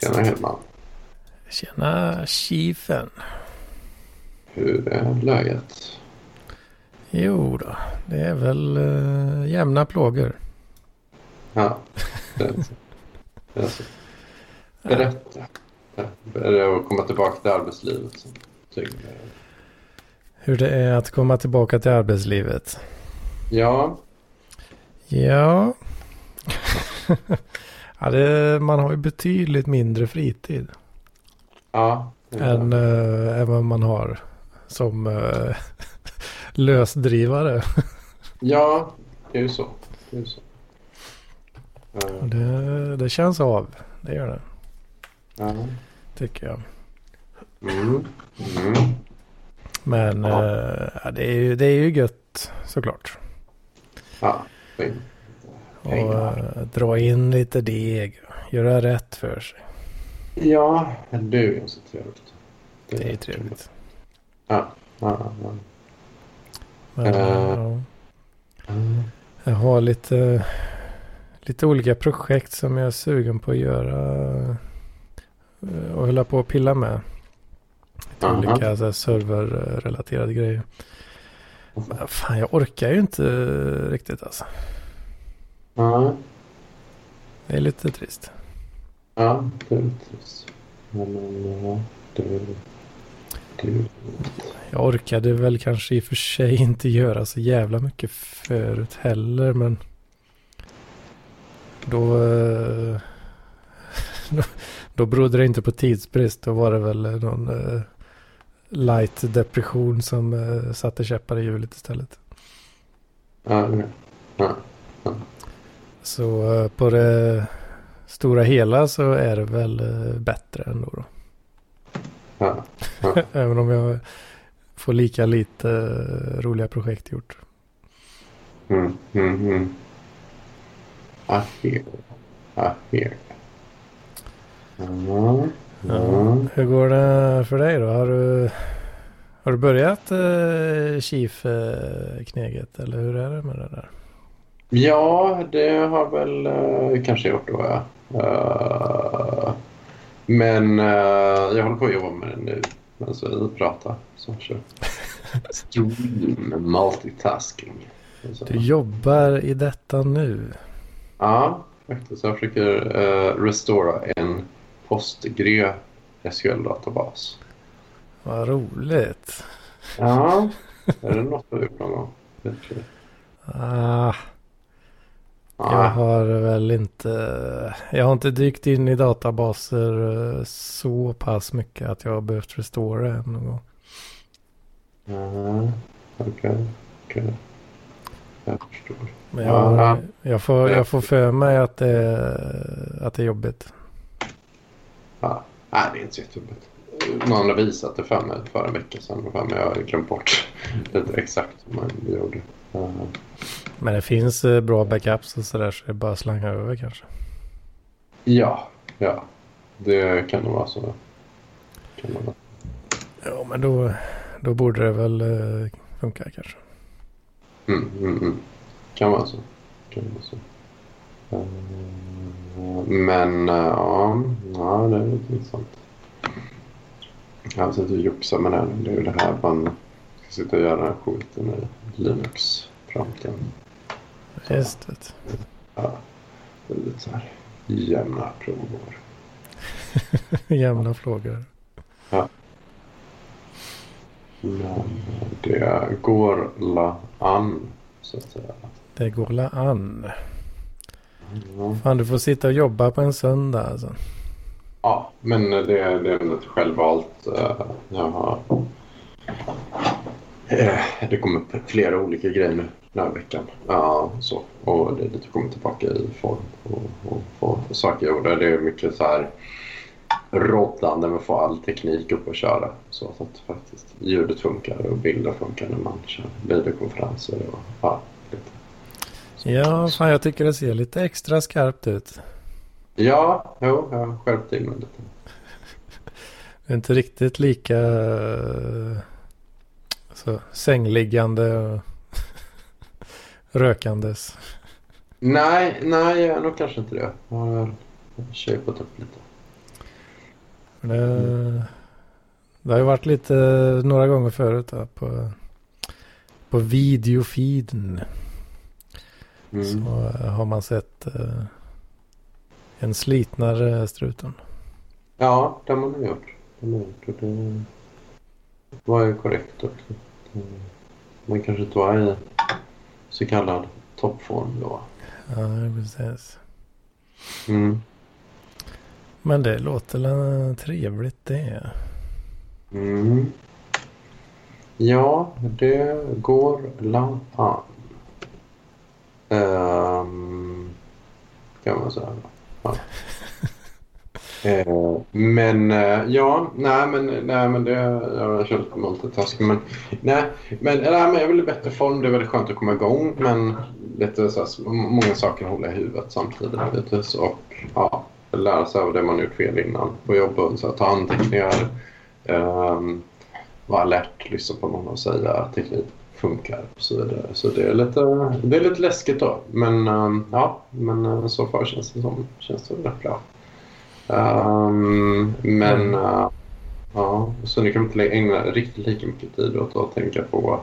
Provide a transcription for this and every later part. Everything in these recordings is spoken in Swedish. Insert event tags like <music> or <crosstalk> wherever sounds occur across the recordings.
Tjena Hedman. Tjena Chifen. Hur är läget? Jo då, det är väl uh, jämna plågor. Ja, det är så. Det är så. Berätta. Är det att komma tillbaka till arbetslivet som? Hur det är att komma tillbaka till arbetslivet. Ja. Ja. <laughs> ja det, man har ju betydligt mindre fritid. Ja. Än, äh, än vad man har som äh, <laughs> lösdrivare. ja, det är ju så. Det, är så. Uh. Det, det, känns av. Det gör det. Ja. Tycker jag. Mm. Mm. Men ja. äh, det, är ju, det är ju gött såklart. Ja. Och äh, dra in lite deg. Göra rätt för sig. Ja, det är ju så trevligt. Det, det är trevligt. Ja. ja, ja. Men, uh, ja. Jag har lite, lite olika projekt som jag är sugen på att göra. Och hålla på att pilla med. Lite Aha. olika så här, serverrelaterade grejer. Men fan, jag orkar ju inte riktigt alltså. Ja. Det är lite trist. Ja, det är lite trist. Men ja, det är det. Jag orkade väl kanske i och för sig inte göra så jävla mycket förut heller. Men då, eh, <laughs> då, då berodde det inte på tidsbrist. Då var det väl någon uh, light depression som uh, satte käppar i hjulet istället. Ja, ja, ja. Så uh, på det stora hela så är det väl bättre ändå då. Ja, ja. <laughs> Även om jag får lika lite roliga projekt gjort. Mm, mm, mm. I hear. I hear. Ja, ja. Hur går det för dig då? Har du, har du börjat uh, Chief-kneget? Eller hur är det med det där? Ja, det har väl uh, kanske gjort då ja. Uh, men uh, jag håller på att jobba med det nu. Alltså vi pratar. Så kör. Stream multitasking. Så. Du jobbar i detta nu? Ja, faktiskt. Jag försöker uh, restora en PostgRE SQL-databas. Vad roligt. Ja, <laughs> är det något du har gjort någon gång? Ah. Jag har väl inte, jag har inte dykt in i databaser så pass mycket att jag har behövt restora en någon gång. Mm, okej, okay, okej. Okay. Jag förstår. Men jag, ja, jag, får, jag får för mig att det, att det är jobbigt. Ja, nej det är inte så jättejobbigt. Någon har visat det för mig för en vecka sedan. För mig jag har glömt bort <laughs> lite exakt hur man gjorde. Men det finns bra backups och sådär så det är bara att slanga över kanske. Ja, ja. Det kan nog vara så. Kan det vara. Ja, men då, då borde det väl uh, funka kanske. Mm, mm, mm. Kan vara så. Kan vara så. Uh, men ja, ja, det är lite intressant. Jag har suttit och joxat med den. Det är ju det här man sitta och göra den här skiten i Linux framtiden. Just det. Ja, det är lite så här jämna frågor. <laughs> jämna frågor. Ja. Men det går la an så att säga. Det går la an. Mm. Fan, du får sitta och jobba på en söndag alltså. Ja, men det, det är inte självvalt. Jag har... Det kom upp flera olika grejer nu den här veckan. Ja, så. Och det lite kommit tillbaka i form och, och få saker gjorda. Det är mycket så här roddande med att få all teknik upp och köra. Så att faktiskt ljudet funkar och bilder funkar när man kör videokonferenser och ja, lite. Ja, fan jag tycker det ser lite extra skarpt ut. Ja, jo, jag har skärpt till mig lite. <laughs> Det inte riktigt lika så, sängliggande och <laughs> rökandes. Nej, nej, jag är nog kanske inte det. Jag har shapat upp lite. Det, det har ju varit lite några gånger förut då, på, på videofeeden. Mm. Så har man sett uh, en slitnare struten. Ja, det har man gjort. Det, har man gjort. Det var ju korrekt också. Man kanske inte var i så kallad toppform då. Ja, precis. Mm. Men det låter väl trevligt det. Mm. Ja, det går la an. Um, kan man säga. Ja. Uh, men uh, ja, nej men, nej, men det, jag har kört multitasking. Men, nej, men, nej, men jag är väl i bättre form. Det är väldigt skönt att komma igång. Men lite så här, många saker håller i huvudet samtidigt. Lite, så, och, ja, lära sig av det man gjort fel innan på jobbet. Så här, ta anteckningar. Um, vara alert, lyssna på någon och säga att teknik funkar och så vidare. Så det är lite, det är lite läskigt då. Men um, ja, men så far känns det som känns det rätt bra. Um, men uh, ja, så nu kan man inte ägna riktigt lika mycket tid åt att tänka på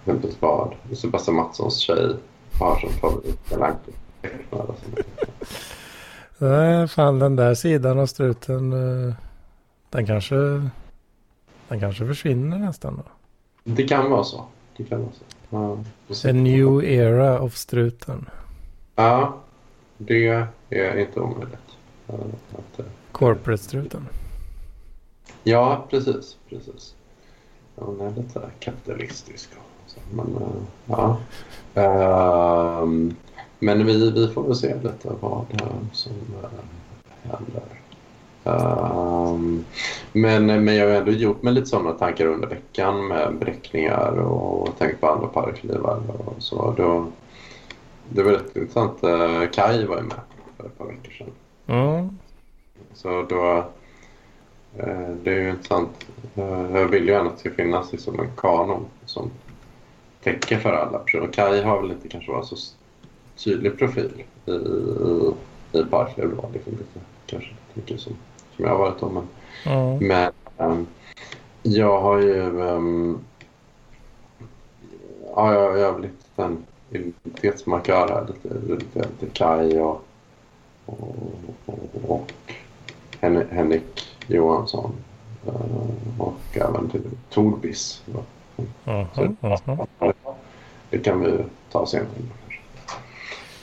exempelvis vad Sebastian Mattssons tjej har som favorit. Nej, fan den där sidan av struten. uh, Den kanske, den kanske försvinner nästan då. Det kan vara så. Det kan vara så. Ja, A new era of struten. Ja, det är inte omöjligt. Att, uh, Corporate-struten. Ja, precis. precis. Hon är lite kapitalistisk. men uh, ja. Ehm, men vi, vi får väl se lite vad eh, som eh, händer. Ehm, men, men jag har ändå gjort mig lite sådana tankar under veckan med beräkningar och tänkt på andra parklivar och så. Då, det var rätt intressant. Uh, Kai var ju med för ett par veckor sedan. Mm. Så då, uh, det är ju intressant. Uh, jag vill ju gärna att det ska finnas liksom en kanon som täcker för alla personer. Kai har väl inte kanske varit så tydlig profil i, i, i Barclay då. Liksom lite, kanske mycket som, som jag har varit om. Men, Mm. men um, jag har ju... Um, ja, jag, jag har väl lite en identitetsmarkör här. Lite, lite, lite Kaj och, och, Hen Henrik Johansson. Uh, och även till Torbis. Mhm, mhm. Det kan vi ta senare.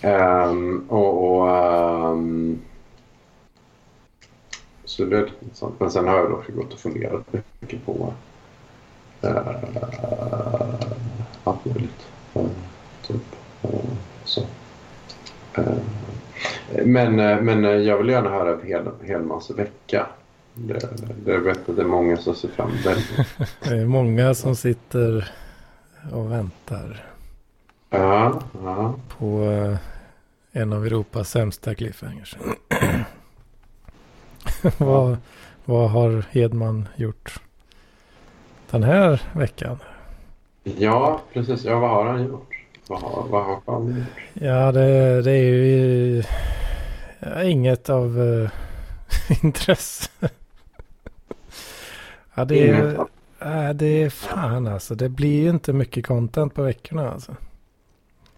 Um, och, och um, så det. Men sen har jag också gått och funderat mycket på uh, allt möjligt. Uh, typ. Uh, så. Uh, men, uh, men uh, jag vill gärna höra hel, Helmans vecka. Det, det vet att det är många som ser fram emot det. <laughs> Det är många som sitter och väntar Ja, ja. på eh, en av Europas sämsta cliffhangers. <clears throat> vad, vad har Hedman gjort den här veckan? Ja, precis. Ja, vad har han gjort? Vad har, vad har han gjort? Ja, det, det är ju ja, inget av uh, <laughs> intresse. ja, det är, ja, det är fan alltså. Det blir ju inte mycket content på veckorna alltså.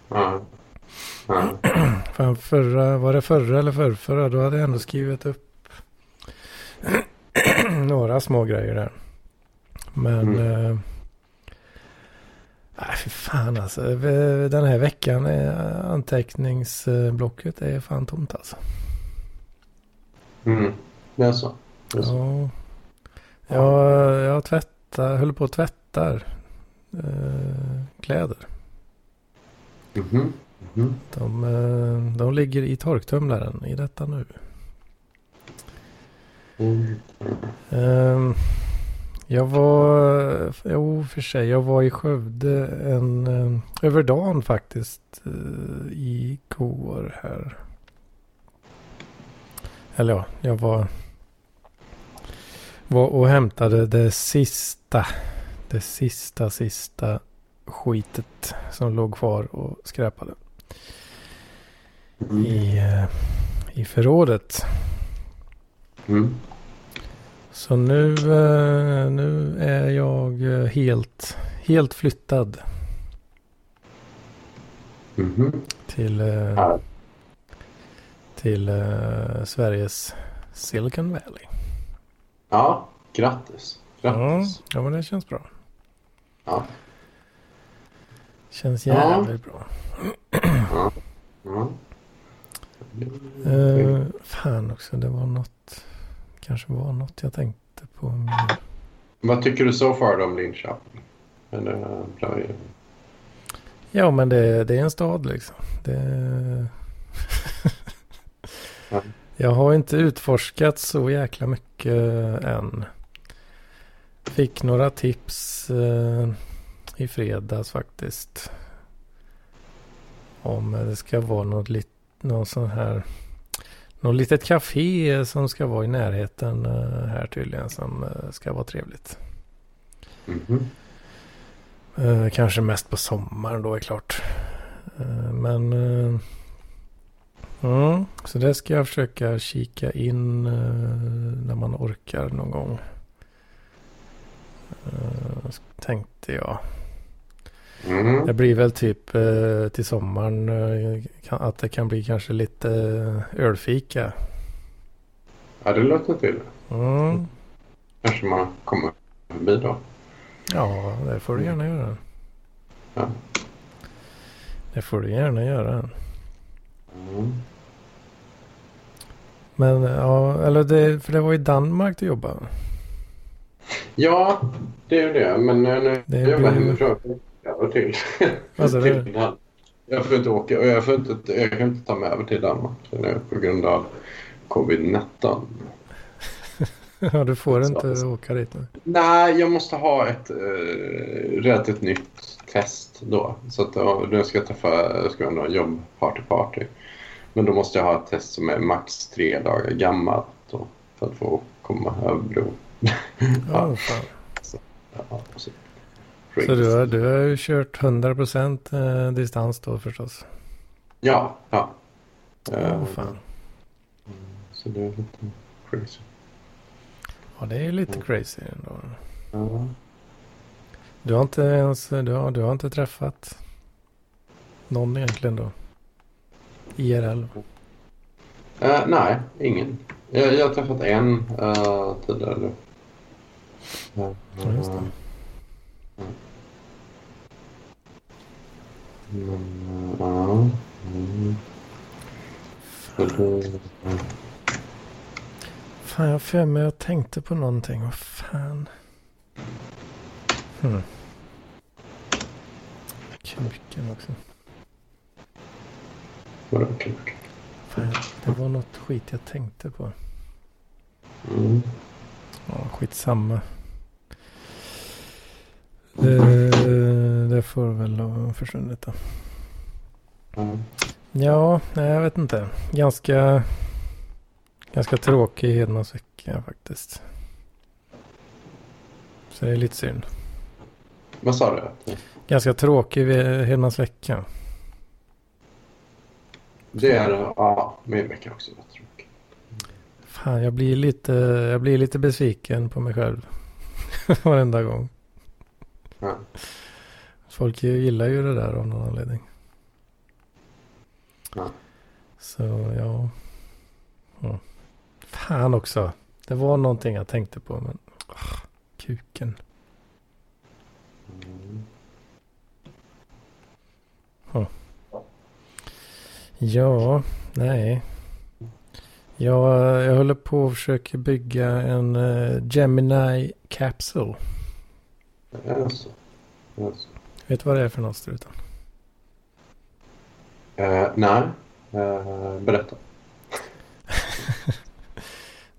Ja. <clears throat> Ja. Fan, förra, var det förra eller förrförra? Då hade jag ändå skrivit upp <clears throat> några små grejer där. Men... Mm. Eh, nej, fy fan alltså. Den här veckan är anteckningsblocket är fan tomt alltså. Mm. Det är så. Det är så. Ja. Jag, jag tvättar, höll på att tvättar eh, kläder. Mhm. Mhm. De, eh, de ligger i torktumlaren i detta nu. Mm. Ehm, jag var, jo för sig, jag var i Skövde en, över dagen faktiskt eh, igår här. Eller ja, jag var, var och hämtade det sista, det sista, sista skitet som låg kvar och skräpade Mm. i, eh, i förrådet. Mm. Så nu, eh, nu är jag eh, helt, helt flyttad Mhm. till, eh, Ja. till Sveriges Silicon Valley. ja, grattis. Ja, Grattis. ja, men det känns bra. Ja. Känns Ja. jävligt bra. Ja. Ja. Eh, fan också, det var något. Kanske var något jag tänkte på. mer. Vad tycker du så far om Linköping? Det bra? Ja, men det, det är en stad liksom. Det... Ja. Jag har inte utforskat så jäkla mycket än. Fick några tips eh, i fredags faktiskt. Om det ska vara något någon sån här. Något litet café som ska vara i närheten eh, här tydligen som eh, ska vara trevligt. Mhm. Eh, kanske mest på sommaren då är klart. Men mm, så det ska jag försöka kika in när man orkar någon gång. Tänkte jag. Mm. Det blir väl typ eh, till sommaren eh, att det kan bli kanske lite eh, ölfika. Ja, det låter till. Mm. Kanske man kommer förbi då. Ja, det får du gärna göra. Ja. Det får du gärna göra. Mm. Men ja, eller det, för det var i Danmark du jobbade. Ja, det är ju det. Men eh, nu Det jag jobbar blir- hemifrån. Jag till. Alltså, <laughs> till det- Finland. Jag får inte åka och jag, får inte, jag kan inte ta mig över till Danmark nu på grund av covid-19. <laughs> Ja, du får Så. inte åka dit nu. Nej, jag måste ha ett eh, relativt nytt test då. Så att då, då ska jag träffa, jag ska ha någon jobb party party. Men då måste jag ha ett test som är max tre dagar gammalt då, för att få komma över bron. <laughs> Ja, fan. Ja, så. Så du har, du har ju kört 100% eh, distans då förstås. Ja, ja. Ja, Eh, fan. Så det är lite crazy. Ja, det är ju lite Mm. crazy ändå. Ja. Du har inte ens, du har, du har inte träffat någon egentligen då? IRL? Eh, nej, ingen. Jag, jag har träffat en uh, tidigare. Ja, just det. Men, ja. Mm. Så det- Fan, jag för mig jag tänkte på någonting. Vad fan? Hmm. Kuken också. Vadå kuk? Fan, det var något skit jag tänkte på. Mm. Ja, skitsamma. Det, det får väl ha försvunnit då. Ja. Nej, jag vet inte. Ganska, ganska tråkig Hedmans vecka faktiskt. Så det är lite synd. Vad sa du? Ganska tråkig ve- Hedmans vecka. Det är ja, min vecka också. var tråkig. Fan, jag blir lite, jag blir lite besviken på mig själv. <laughs> Varenda gång. Ja. Folk gillar ju det där av någon anledning. Ja. Så ja. ja. Fan också. Det var någonting jag tänkte på men. åh, kuken. Mm. Ja, nej. Jag, jag håller på och försöker bygga en eh, Gemini Capsule. Alltså. Alltså. Vet du vad det är för något strutan? Eh, nej. Eh, berätta. <laughs>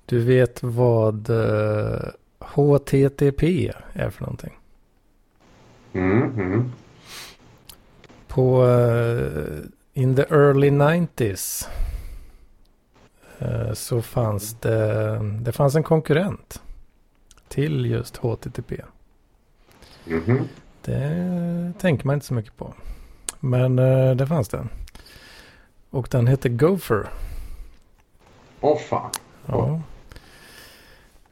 Du vet vad eh, HTTP är för någonting? Mm, mm. På eh, in the early 90s eh, så fanns det, det fanns en konkurrent till just HTTP. Mhm. Det tänker man inte så mycket på. Men eh, det fanns det. Och den hette Gopher. Åh fan. Ja.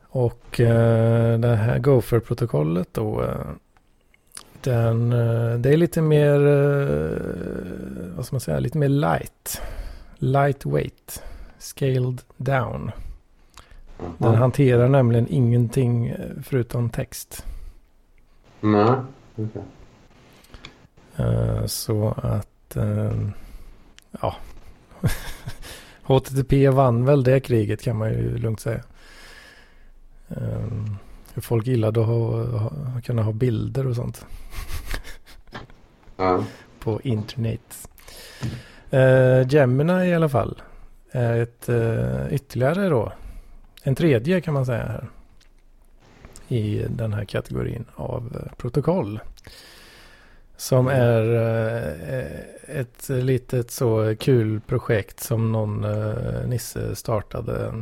Och eh, det här Gopher-protokollet då. Eh, den, eh, det är lite mer, eh, vad ska man säga, lite mer light. Lightweight. Scaled down. Den hanterar nämligen ingenting förutom text. Nej. okej. Eh, Så att, eh, ja. <laughs> HTTP vann väl det kriget kan man ju lugnt säga. Eh, Hur folk gillade att ha, ha, kunna ha bilder och sånt Ja. <laughs> på internet. Uh, Gemini i alla fall är ett uh, ytterligare då. En tredje kan man säga här. I den här kategorin av eh, protokoll. Som är eh, ett litet så kul projekt som någon eh, Nisse startade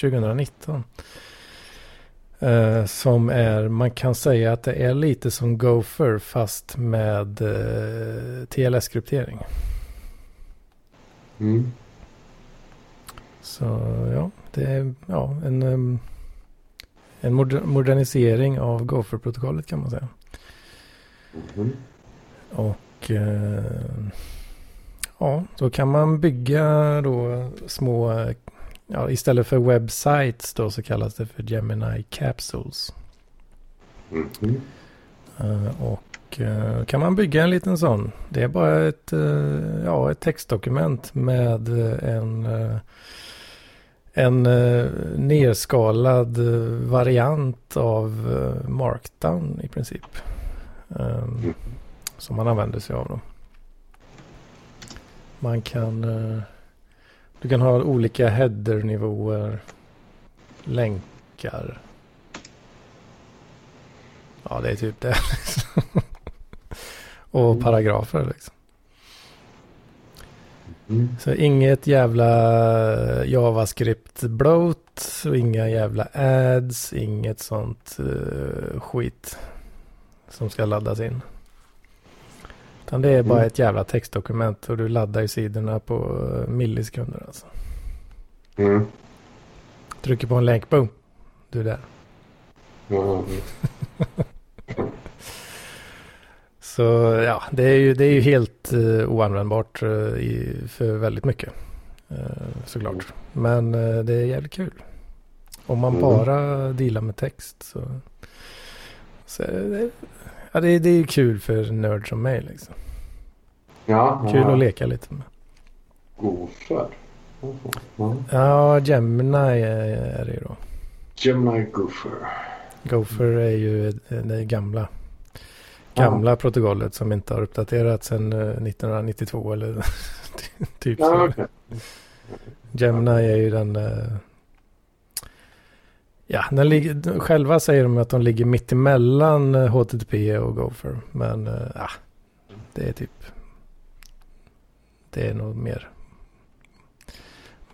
2019. Eh, som är, man kan säga att det är lite som Gopher fast med eh, TLS-kryptering. Mm. Så ja, det är ja, en, em, en moder- modernisering av Gopher-protokollet kan man säga. Mhm. Och eh, ja, då kan man bygga då små, ja, istället för websites då så kallas det för Gemini Capsules. Eh, och eh, kan man bygga en liten sån. Det är bara ett, eh, ja, ett textdokument med en, en eh, nerskalad eh, variant av eh, Markdown i princip. Eh, Mm. Som man använder sig av då. Man kan, eh, du kan ha olika header-nivåer, länkar. Ja, det är typ det. liksom. <laughs> Och Mm. paragrafer liksom. Mm. Så inget jävla JavaScript bloat och inga jävla ads, inget sånt eh, skit som ska laddas in. Utan det är bara Mm. ett jävla textdokument och du laddar ju sidorna på eh, millisekunder alltså. Mm. Trycker på en länk, boom, du är där. Ja. <laughs> Så ja, det är ju, det är ju helt uh, oanvändbart eh, i, för väldigt mycket. Uh, såklart. Men eh, det är jävligt kul. Om man Mm. bara dealar med text så. så det, ja, det, är- det är ju kul för nörd som mig liksom. Ja. Kul ja. att leka lite med. Gopher. Ja. Ja, Gemini är, det ju då. Gemini Gopher. Gopher är ju det gamla. Gamla protokollet som inte har uppdaterats sedan eh, 1992 eller <laughs> typ så. Ja, okej. Gemini är ju den... eh, Ja, den ligger, själva säger de att de ligger mitt emellan eh, HTTP och Gopher. Men eh, ja, det är typ... Det är nog mer...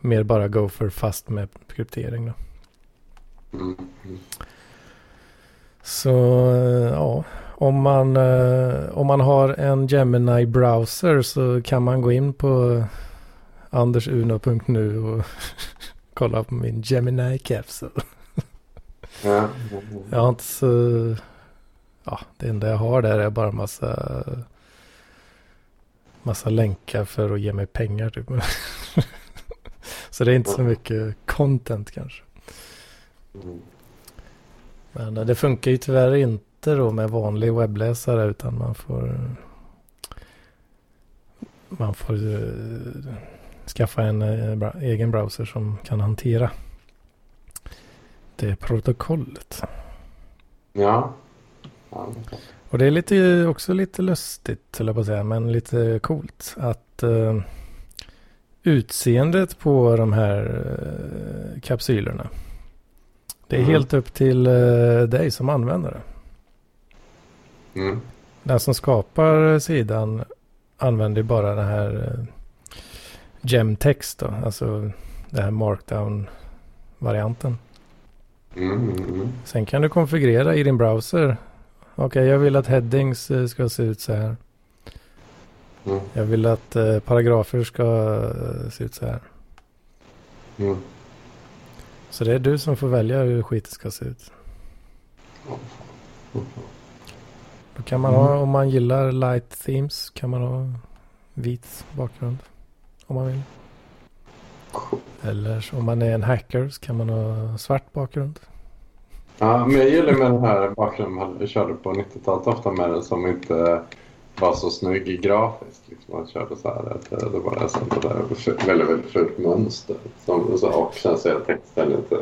Mer bara Gopher fast med kryptering då. Mm. Mm. Så eh, ja, om man, eh, om man har en Gemini browser så kan man gå in på andersuno.nu och <laughs> kolla på min Gemini capsule. Ja. Jag har inte så... Ja, det enda jag har där är bara massa... Massa länkar för att ge mig pengar typ. <laughs> så det är inte så mycket content kanske. Mm. Men eh, det funkar ju tyvärr inte då med vanlig webbläsare utan man får... Man får eh, skaffa en eh, egen browser som kan hantera det protokollet. Ja. Ja. Och det är lite, också lite lustigt, höll jag på att säga, men lite coolt att eh, utseendet på de här eh, kapsylerna. Det är Mm. helt upp till eh, dig som användare. Mm. Den som skapar sidan använder bara den här eh, gemtext då, alltså den här markdown-varianten. Mm. Mm. Sen kan du konfigurera i din browser. Okej, jag vill att headings eh, ska se ut så här. Mm. Jag vill att eh, paragrafer ska se ut så här. Mm. Så det är du som får välja hur skiten ska se ut. Mm. Då kan man ha, om man gillar light themes, kan man ha vit bakgrund. Om man vill. Eller om man är en hacker så kan man ha svart bakgrund. Ja, men jag gillar med den här bakgrunden man körde på 90-talet ofta med den som inte var så snygg grafiskt. Liksom man körde så här att det var det sånt där väldigt, väldigt fult mönster. Som, så, och sen så är texten lite...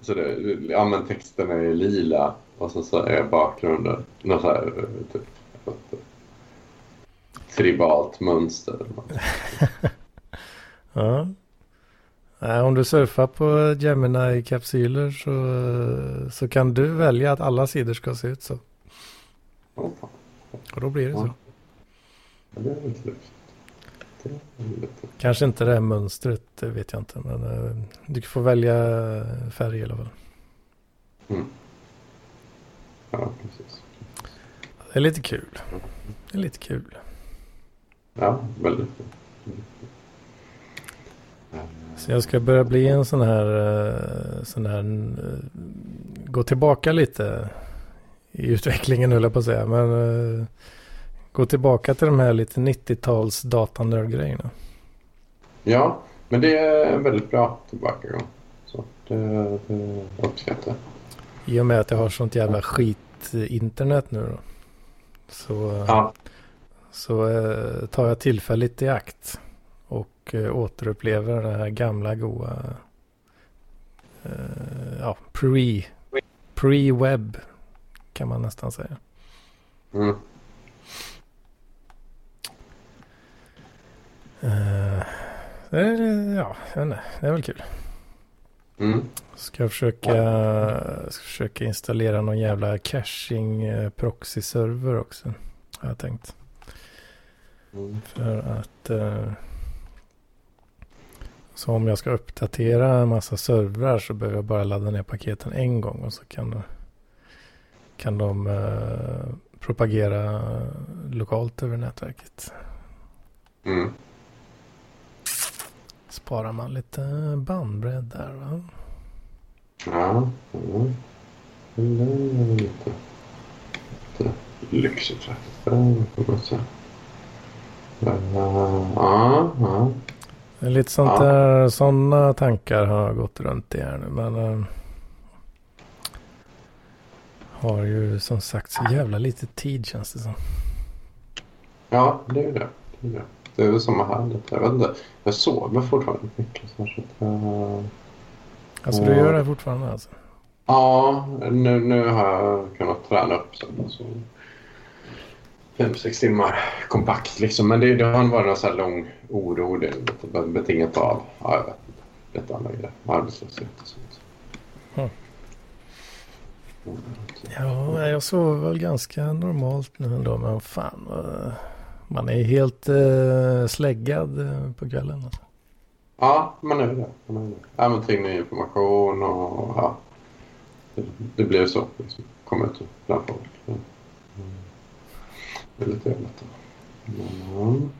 Så det, ja men texten är lila och så, så är bakgrunden något så här typ ett, tribalt mönster. <laughs> ja. Om du surfar på Gemini-kapsyler så, så kan du välja att alla sidor ska se ut så. Och då blir det så. Ja, det är lite Kanske inte det här mönstret, det vet jag inte. Men uh, du får välja färg i alla fall. Mm. Ja, precis. Det är lite kul. Det är lite kul. Ja, väldigt kul. Så jag ska börja bli en sån här, uh, sån här uh, gå tillbaka lite i utvecklingen höll jag på att säga. Men gå tillbaka till de här lite 90-tals datanörd-grejerna. Ja, men det är en väldigt bra tillbakagång. Så det, det uppskattar jag. I och med att jag har sånt jävla skit-internet nu då. Så, ja. så tar jag tillfället i akt. Och återupplever det här gamla goa ja, pre, pre-web kan man nästan säga. Mm. Det är, ja, det är väl kul. Mm. Ska jag försöka, ska försöka installera någon jävla caching proxy-server också. Har jag tänkt. Mm. För att uh, så om jag ska uppdatera en massa servrar så behöver jag bara ladda ner paketen en gång och så kan, de, kan de uh, propagera lokalt över nätverket. Mm. Sparar man lite bandbredd där va? Ja. Mm. Det är lite, lite lyxigt faktiskt. Man säga. Ja, ja. Lite sånt Ja. där, sådana tankar har gått runt i här nu. Men äh, har ju som sagt så jävla lite tid känns det som. Ja, det är det. Det är, det. Det är väl samma här. Jag vet inte. Jag sover fortfarande mycket. Så att, uh... Alltså du gör det fortfarande alltså? Ja, nu, nu har jag kunnat träna upp sen. Så fem, sex timmar kompakt liksom. Men det, det har varit en sån här lång oro. Det är betingat av, ja, jag vet inte, lite andra grejer. Arbetslöshet och sånt. Mm. Mm. Ja, jag sover väl ganska normalt nu ändå. Men fan, vad- man är helt uh, släggad eh, på kvällen. Alltså. Ja, man är det. Man är det. Ja, in ny information och ja. Det, det blir så. Liksom. Komma ut bland folk. Ja. Mm. Det är lite jävligt. Mm.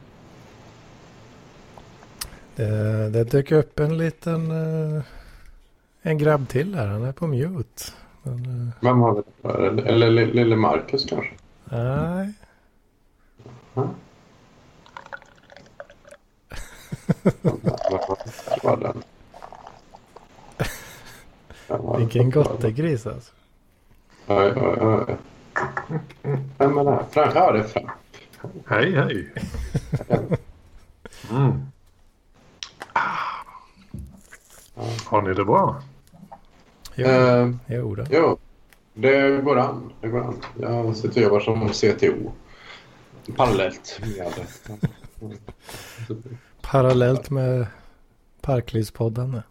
Det, det dök upp en liten, eh, en grabb till här. Han är på mute. Men, eh, Vem har vi det? Eller, eller li- lille Marcus kanske? nej, Var den? Den vilken gottegris alltså. Oj, oj, oj. Vem är det här? Frank? Ja, det är Frank. Hej, hej. <laughs> Mm. Har ni det bra? Jo, Eh, jo då. jo, det går an. Det går an. Jag sitter och jobbar som CTO. Parallellt med... Parallellt med Parklivspodden.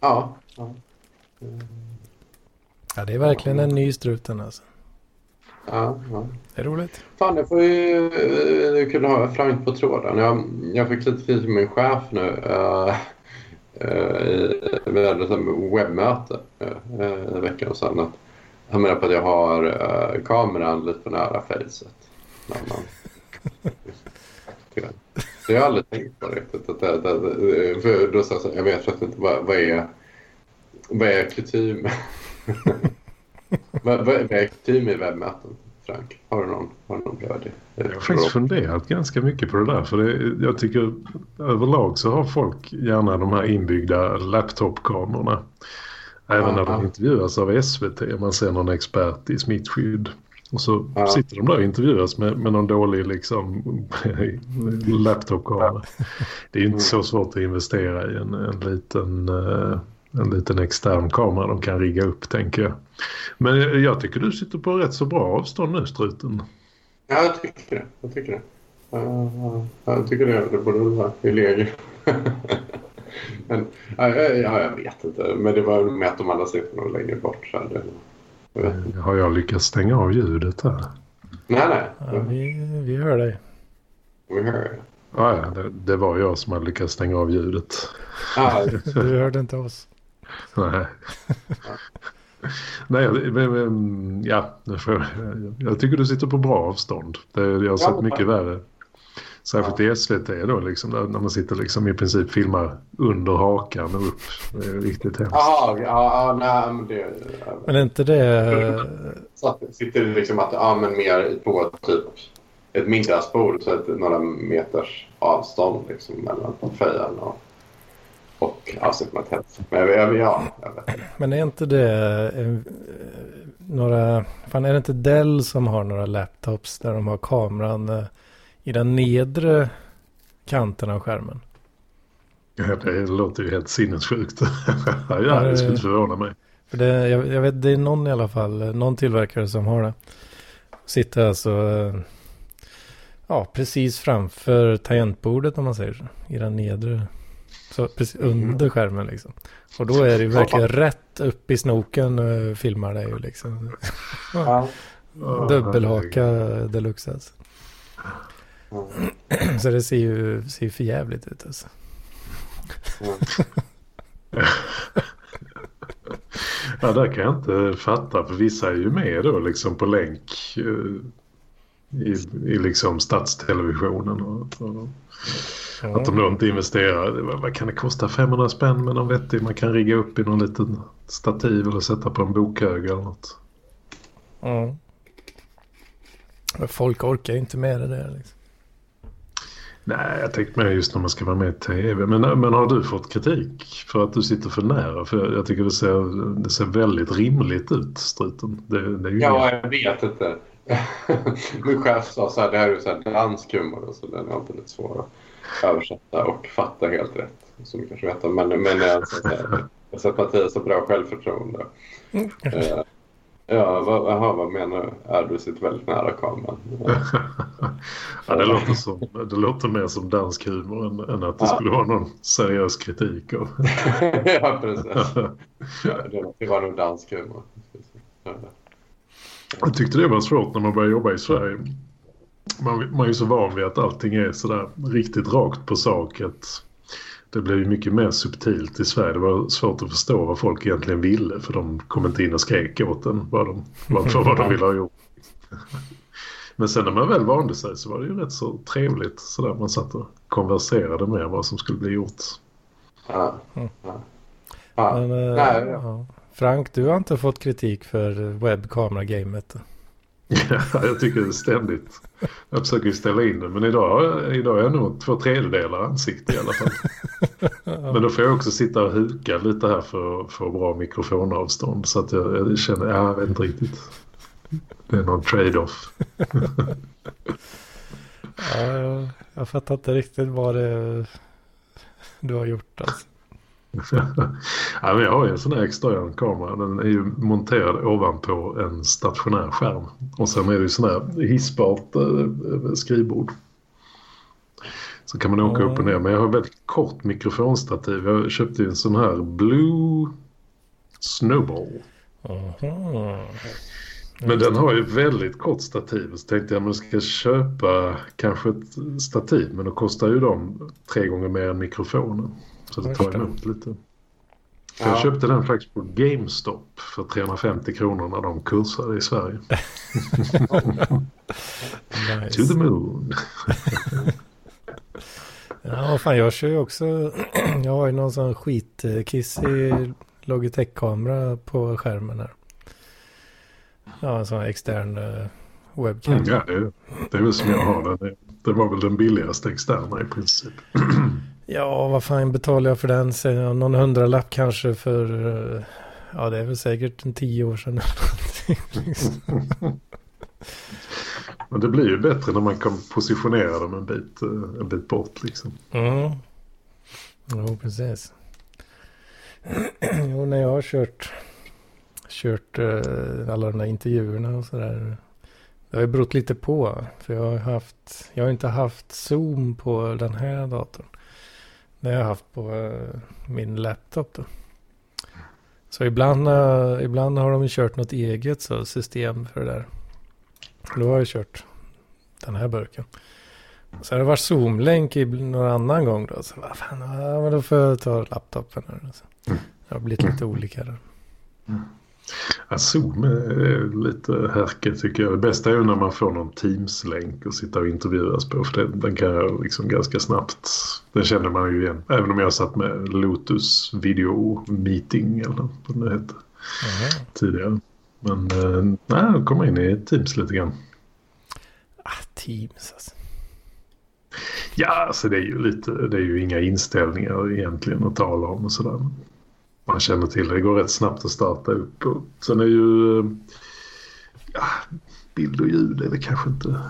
Ja. ja. Ja, det är verkligen en ny struten alltså. ja, ja. Det är roligt. Fan, jag får ju uh, kunna ha Frank på tråden. Jag, jag fick lite tid med min chef nu. Uh, uh, vi hade ett webbmöte uh, en vecka sedan. Att han menar på att jag har uh, kameran lite för nära facet. Men, det Det har jag aldrig tänkt på riktigt. Att det, det, det, för då sa jag så här, jag vet faktiskt inte vad, vad är vad är kutym? <laughs> vad, vad är kutym i webbmöten? Frank, har du någon, har du någon bra idé? Jag har faktiskt funderat ganska mycket på det där. För det, jag tycker överlag så har folk gärna de här inbyggda laptopkamerorna. Även när de intervjuas av SVT. Man ser någon expert i smittskydd. Och så ja. sitter de där och intervjuas med, med någon dålig liksom, <laughs> laptopkamera. Det är ju inte så svårt att investera i en, en liten... Uh, en liten extern kamera de kan rigga upp tänker jag. Men jag tycker du sitter på rätt så bra avstånd nu struten. Ja, jag tycker det. Jag tycker det. Uh, jag tycker det. Det borde vara i läge. <laughs> Men ja, ja, jag vet inte. Men det var med att de andra sitter nog längre bort. Så det, jag Har jag lyckats stänga av ljudet här? Nej, nej. Ja, vi, vi hör dig. Vi hör dig. Ja, ja det, det, var jag som hade lyckats stänga av ljudet. Ah, du hörde inte oss. Nej. Nej, men, ja, jag tycker du sitter på bra avstånd. jag har sett mycket värre. Särskilt i SVT då, liksom, när man sitter liksom i princip filmar under hakan och upp. Det är riktigt hemskt. Ja, ja, nej, men det... Men är inte det... Så sitter det liksom att, ja men mer på typ ett middagsbord så att några meters avstånd liksom mellan fejan och och avsättningstest. Men ja, jag vet inte. Men är inte det eh, några, fan är det inte Dell som har några laptops där de har kameran eh, i den nedre kanten av skärmen? Ja, det låter ju helt sinnessjukt. <laughs> ja, det skulle inte förvåna mig. För det, jag, jag, vet, det är någon i alla fall, eh, någon tillverkare som har det. Sitter alltså, ja, precis framför tangentbordet om man säger så. I den nedre så precis under skärmen liksom. Och då är det ju verkligen rätt upp i snoken uh, filmar det ju liksom. ja. <laughs> Dubbelhaka deluxe alltså. Så det ser ju ser för jävligt ut alltså. ja, där kan jag inte fatta. För vissa är ju med då liksom på länk uh, i, i liksom stadstelevisionen. Och, och, Mm. Att de då inte investerar. Vad kan det kosta? 500 spänn med någon vettig. Man kan rigga upp i någon liten stativ eller sätta på en bokhög eller något. Mm. Folk orkar ju inte med det där liksom. Nej, jag tänkte mer just när man ska vara med i tv. Men, men har du fått kritik för att du sitter för nära? För jag tycker det ser, det ser väldigt rimligt ut, struten. Det, det ja, jag vet inte. <laughs> Min chef sa så här, det här är så här dansk humor. Så den är alltid lite svår översätta och fatta helt rätt. Som du kanske vet. Men, men jag, jag sett Mattias har bra självförtroende. Mm. Ja, vad, aha, vad menar du? Är du sitter väldigt nära kameran? <laughs> ja, det, låter som, det låter mer som dansk humor än, än att det ja. skulle vara någon seriös kritik. Av. <laughs> ja, precis. Ja, det var nog dansk humor. Jag tyckte det var svårt när man började jobba i Sverige man, man är ju så van vid att allting är sådär riktigt rakt på sak. Att det blev ju mycket mer subtilt i Sverige. Det var svårt att förstå vad folk egentligen ville. För de kom inte in och skrek åt en vad de, vad, vad de ville ha gjort. Men sen när man väl vande sig så var det ju rätt så trevligt. Sådär man satt och konverserade med vad som skulle bli gjort. Ja. Mm. Ja. Men, äh, ja. Frank, du har inte fått kritik för webbkamera-gamet? Ja, jag tycker det ständigt. Jag försöker ställa in det. Men idag, idag är jag nog två tredjedelar ansikte i alla fall. <laughs> Men då får jag också sitta och huka lite här för att få bra mikrofonavstånd. Så att jag, jag känner, ja, jag vet inte riktigt. Det är någon trade-off. <laughs> ja, jag, jag fattar inte riktigt vad det du har gjort alltså. <laughs> ja, men jag har ju en sån här extern kamera. Den är ju monterad ovanpå en stationär skärm. Och sen är det ju sån här hissbart eh, skrivbord. Så kan man åka mm. upp och ner. Men jag har väldigt kort mikrofonstativ. Jag köpte ju en sån här Blue Snowball. Mm. Men den har ju väldigt kort stativ. Så tänkte jag att man ska köpa kanske ett stativ. Men då kostar ju de tre gånger mer än mikrofonen. Så det tar emot lite. Ja. Jag köpte den faktiskt på GameStop för 350 kronor när de kursade i Sverige. <laughs> <laughs> To the moon. Ja, fan jag kör ju också. <clears throat> Jag har ju någon sån skitkissig Logitech-kamera på skärmen här. Ja, en sån extern uh, webcam. Mm, ja, det, det är väl som jag har den. Det var väl den billigaste externa i princip. <clears throat> Ja, vad fan betalar jag för den? Jag någon hundralapp kanske för... uh, Ja, det är väl säkert en tio år sedan. Men det blir ju bättre när man kan positionera dem en bit, eh, en bit bort liksom. Mm. Jo, precis. jo, när jag har kört, kört uh, alla de där intervjuerna och sådär. Det har ju berott lite på. För jag har haft, jag har inte haft Zoom på den här datorn. Det har jag haft på uh, min laptop då. Så ibland, uh, ibland har de kört något eget så, system för det där. Då har jag kört den här burken. Så har det varit Zoom-länk i någon annan gång då. Så vad fan, då får jag ta laptopen. Här. Så. Det har blivit lite olika där. Ja, Zoom är lite härke tycker jag. Det bästa är ju när man får någon Teams-länk och sitta och intervjuas på. För det, den kan jag liksom ganska snabbt. Den känner man ju igen. Även om jag satt med Lotus video meeting eller vad det hette Jaha. tidigare. Men eh, nej, jag kommer in i Teams lite grann. Ah, Teams alltså. Ja, alltså det är ju lite, det är ju inga inställningar egentligen att tala om och sådär. Man känner till det, det går rätt snabbt att starta upp. Och sen är ju ja, bild och ljud är väl kanske inte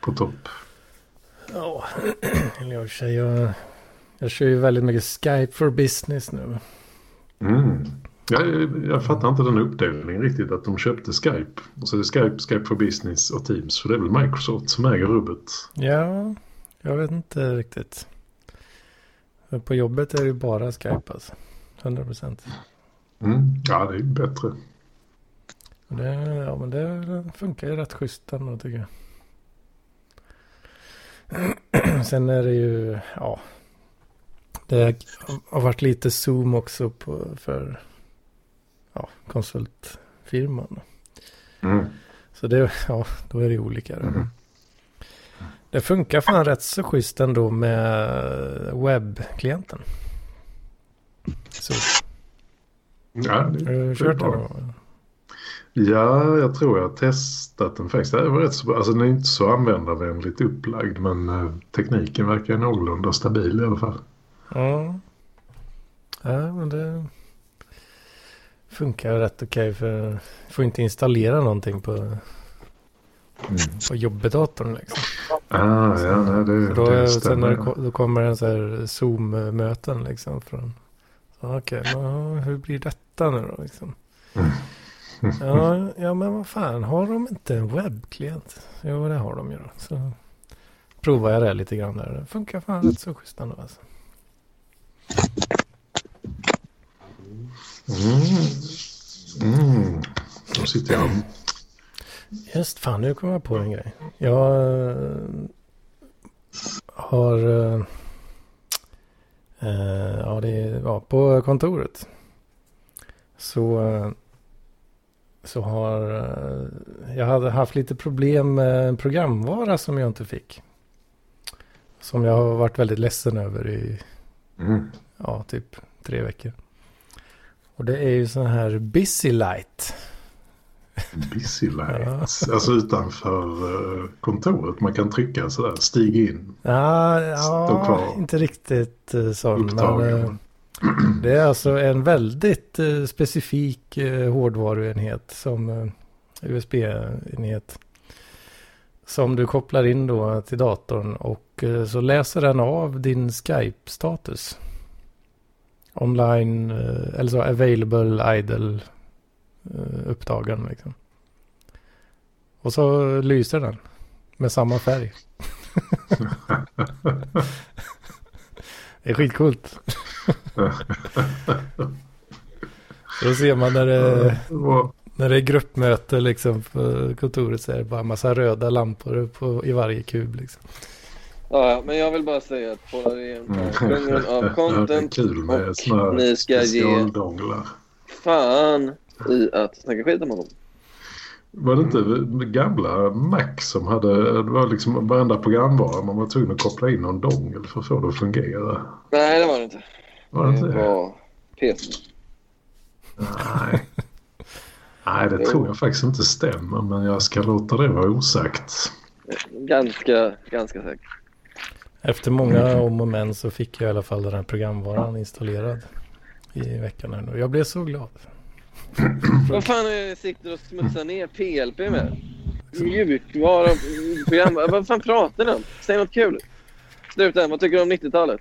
på topp. Ja, eller jag, kör, jag, jag kör ju väldigt mycket Skype for business nu. Mm. Jag, jag fattar inte den uppdelningen riktigt att de köpte Skype. Och så är det Skype, Skype for business och Teams. För det är väl Microsoft som äger rubbet. Ja, jag vet inte riktigt. På jobbet är det ju bara Skype alltså. 100 procent. Mm. Ja, det är bättre. Det, ja, men det funkar ju rätt schysst ändå tycker jag. <clears throat> Sen är det ju, ja. Det har varit lite Zoom också på, för ja, konsultfirman. Mm. Så det, ja, då är det olika. då. Mm. Det funkar fan rätt så schysst ändå med webbklienten. Så, Ja, det, har du kört den? Ja, jag tror jag har testat den faktiskt. Det var rätt så bra. Alltså den är inte så användarvänligt upplagd men eh, tekniken verkar någorlunda stabil i alla fall. Ja. Ja, men det funkar rätt okej för jag får inte installera någonting på, på jobbdatorn liksom. Ah, ja, nej, det, För då, det sen stämmer. när det, då kommer en så här Zoom-möten liksom från Okej, men hur blir detta nu då liksom? Mm. Ja, ja, men vad fan, har de inte en webbklient? Jo, det har de ju då. Så provar jag det lite grann där. Det funkar fan rätt så schysst ändå alltså. Mm. Mm. Då sitter jag. Just fan, nu kommer jag på en grej. Jag eh, har... eh, ja, det ja, på kontoret. Så, eh, så har... eh, jag hade haft lite problem med en programvara som jag inte fick. Som jag har varit väldigt ledsen över i Mm. ja, typ tre veckor. Och det är ju sån här Busy Light. Busy lights. Alltså utanför eh, kontoret. Man kan trycka sådär. Stig in. Ja, ja kvar. inte riktigt. Men, Upptagen. eh, det är alltså en väldigt eh, specifik hårdvaruenhet som USB-enhet. Som du kopplar in då till datorn och eh, så läser den av din Skype-status. Online, eh, eller så available, idle, eh, upptagen liksom. Och så lyser den med samma färg. <laughs> Det är skitcoolt. Då ser man när det, när det är gruppmöte liksom på kontoret så är det bara en massa röda lampor på, i varje kub liksom. Ja, men jag vill bara säga att på Mm. kungen av Ja, det är content kul med och ni ska ge fan i att snacka skit om honom. Var det inte gamla Mac som hade, det var liksom varenda programvara man var tvungen att koppla in någon dongel för att få det att fungera? Nej, det var det inte. Var det inte Det det? var PC. Nej. Nej, det tror jag faktiskt inte stämmer men jag ska låta det vara osagt. Ganska, ganska säkert. Efter många om och men så fick jag i alla fall den här programvaran installerad i veckan. här nu. Jag blev så glad. Vad fan är det sitter och smutsar ner PLP med? Mjukvara, program... Vad fan pratar ni om? Säg något kul. Sluta, vad tycker du om 90-talet?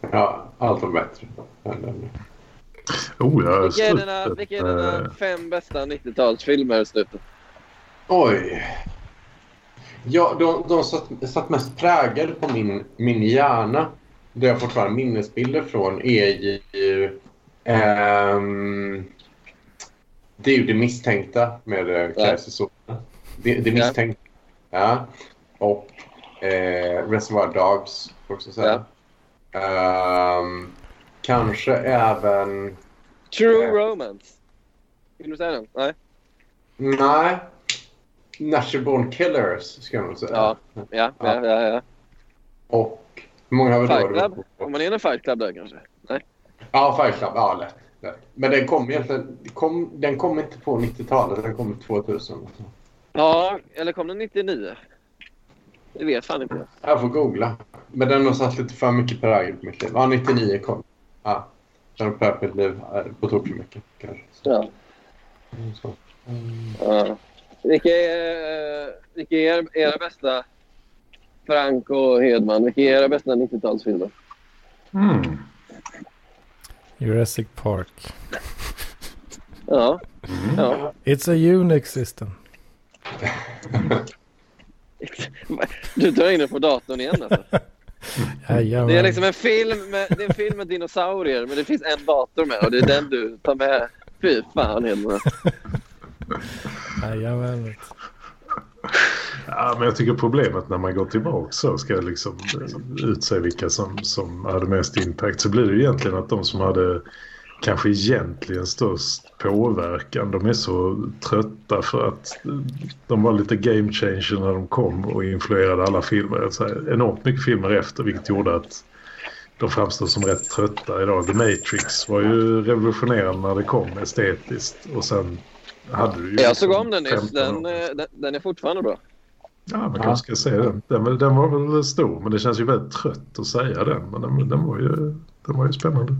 Ja, allt var bättre. Oh, jag har Vilka är dina, vilka är eh, dina fem bästa 90-talsfilmer i slutet? Oj. Ja, de, de satt, satt mest präglade på min, min hjärna. Det jag fortfarande minnesbilder från är ju... ehm, det är ju Det misstänkta med uh, Claire Cezanne. Det, det Ja. misstänkta. Ja. Och eh, Reservoir Dogs, också säga. Ehm, kanske även... True Ja. Romance. Vill du säga den? Nej? Nej. Natural Born Killers, ska jag nog säga. Ja. Ja, ja, ja. ja. Och hur många har vi Fight då? Club? Om man är en Fight Club där kanske? Ja, Fight Club. Ja, lätt. lätt. Men den kom egentligen... Kom, den kom inte på 90-talet. Den kom 2000. Ja, eller kom den 99? Det vet fan inte jag. Får googla. Men den har satt lite för mycket prägel på mitt liv. Ja, 99 kom. Ja. Den har präglat mitt liv eh, på tok för mycket. Kanske. Så. Ja. Så. ja. Vilka är, eh, vilka är era bästa Frank och Hedman? Vilka är era bästa 90-talsfilmer? Mm. Jurassic Park. Ja. Mm. ja. It's a Unix system. <laughs> Du drar in det på datorn igen alltså. <laughs> Jajamän. Det är liksom en film med, det är en film med dinosaurier men det finns en dator med och det är den du tar med. Fy fan Hedman. <laughs> Jajamän. Ja, men jag tycker problemet när man går tillbaka så ska liksom utse vilka som, som hade mest impact så blir det ju egentligen att de som hade kanske egentligen störst påverkan de är så trötta för att de var lite game changer när de kom och influerade alla filmer. Så här, enormt mycket filmer efter vilket gjorde att de framstår som rätt trötta idag. The Matrix var ju revolutionerande när det kom estetiskt och sen hade du ju... Jag såg liksom om den nyss. 15 Den, eh, den, den är fortfarande bra. Ja, man kanske ska säga den. Den, den var väl stor, men det känns ju väldigt trött att säga den. Men den, den, var, ju, den var ju spännande.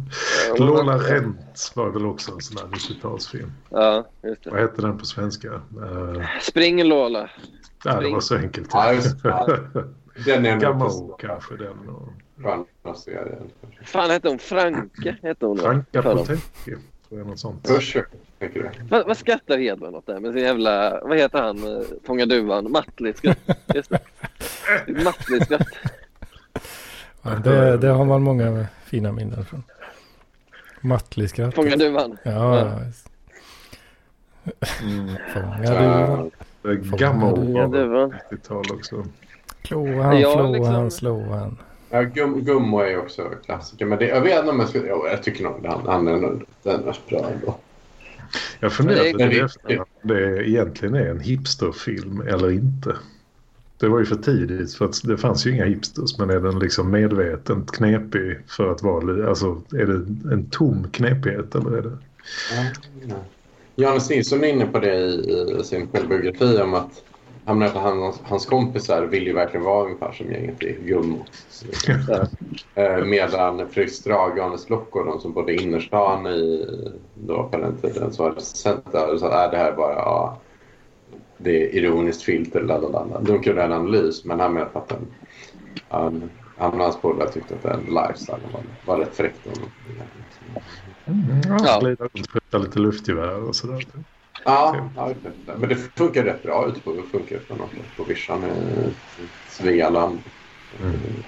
Lola Rent var väl också en sån här 90-talsfilm. Ja, just Vad det. hette den på svenska? Uh, Spring Lola. ja, det var så enkelt. Ja, just det. Den är Gamo kanske den. Och fan hette hon? Franke hette hon? Franka. Potecki. Tror jag något sånt. Vad, vad skrattar Hedman åt där med sin jävla... Vad heter han? eh, Fånga duvan? Mattli-skratt. Just det. Mattli-skratt. Ja, det, det har man många fina minnen från. Mattli-skratt. Fånga duvan. Ja, ja. Mm. Fånga duvan. Gamo Fånga var väl duvan. 90-tal också. Kloa han, Ja, slå liksom- han, slå han. Ja, Gum, Gummo är också klassiker. Men det, jag vet inte om jag skulle... Jo, jag tycker nog han, han är nog den är bra ändå. Jag funderade Men det- det egentligen är en hipsterfilm eller inte. Det var ju för tidigt för att det fanns ju inga hipsters men är den liksom medvetet knepig för att vara alltså är det en tom knepighet eller är det? Ja. Johannes Nilsson är inne på det i, i sin självbiografi om att han, menar att han, hans kompisar vill ju verkligen vara ungefär som gänget i Gummo. <laughs> Eh, Medan Fredrik Strage och Block och de som bodde i innerstan i, då på den tiden så var det center så att äh, det här är bara ja, det är ironiskt filter. Lalala. De kunde en analys men han menade att den, han, han och hans polare tyckte att den lifestyle var, var rätt fräckt. Mm, ja, Ja. Lite luftgevär och sådär. Ja, ja, men det funkar rätt bra ute på, funkar på, på vischan i Svealand. Mm.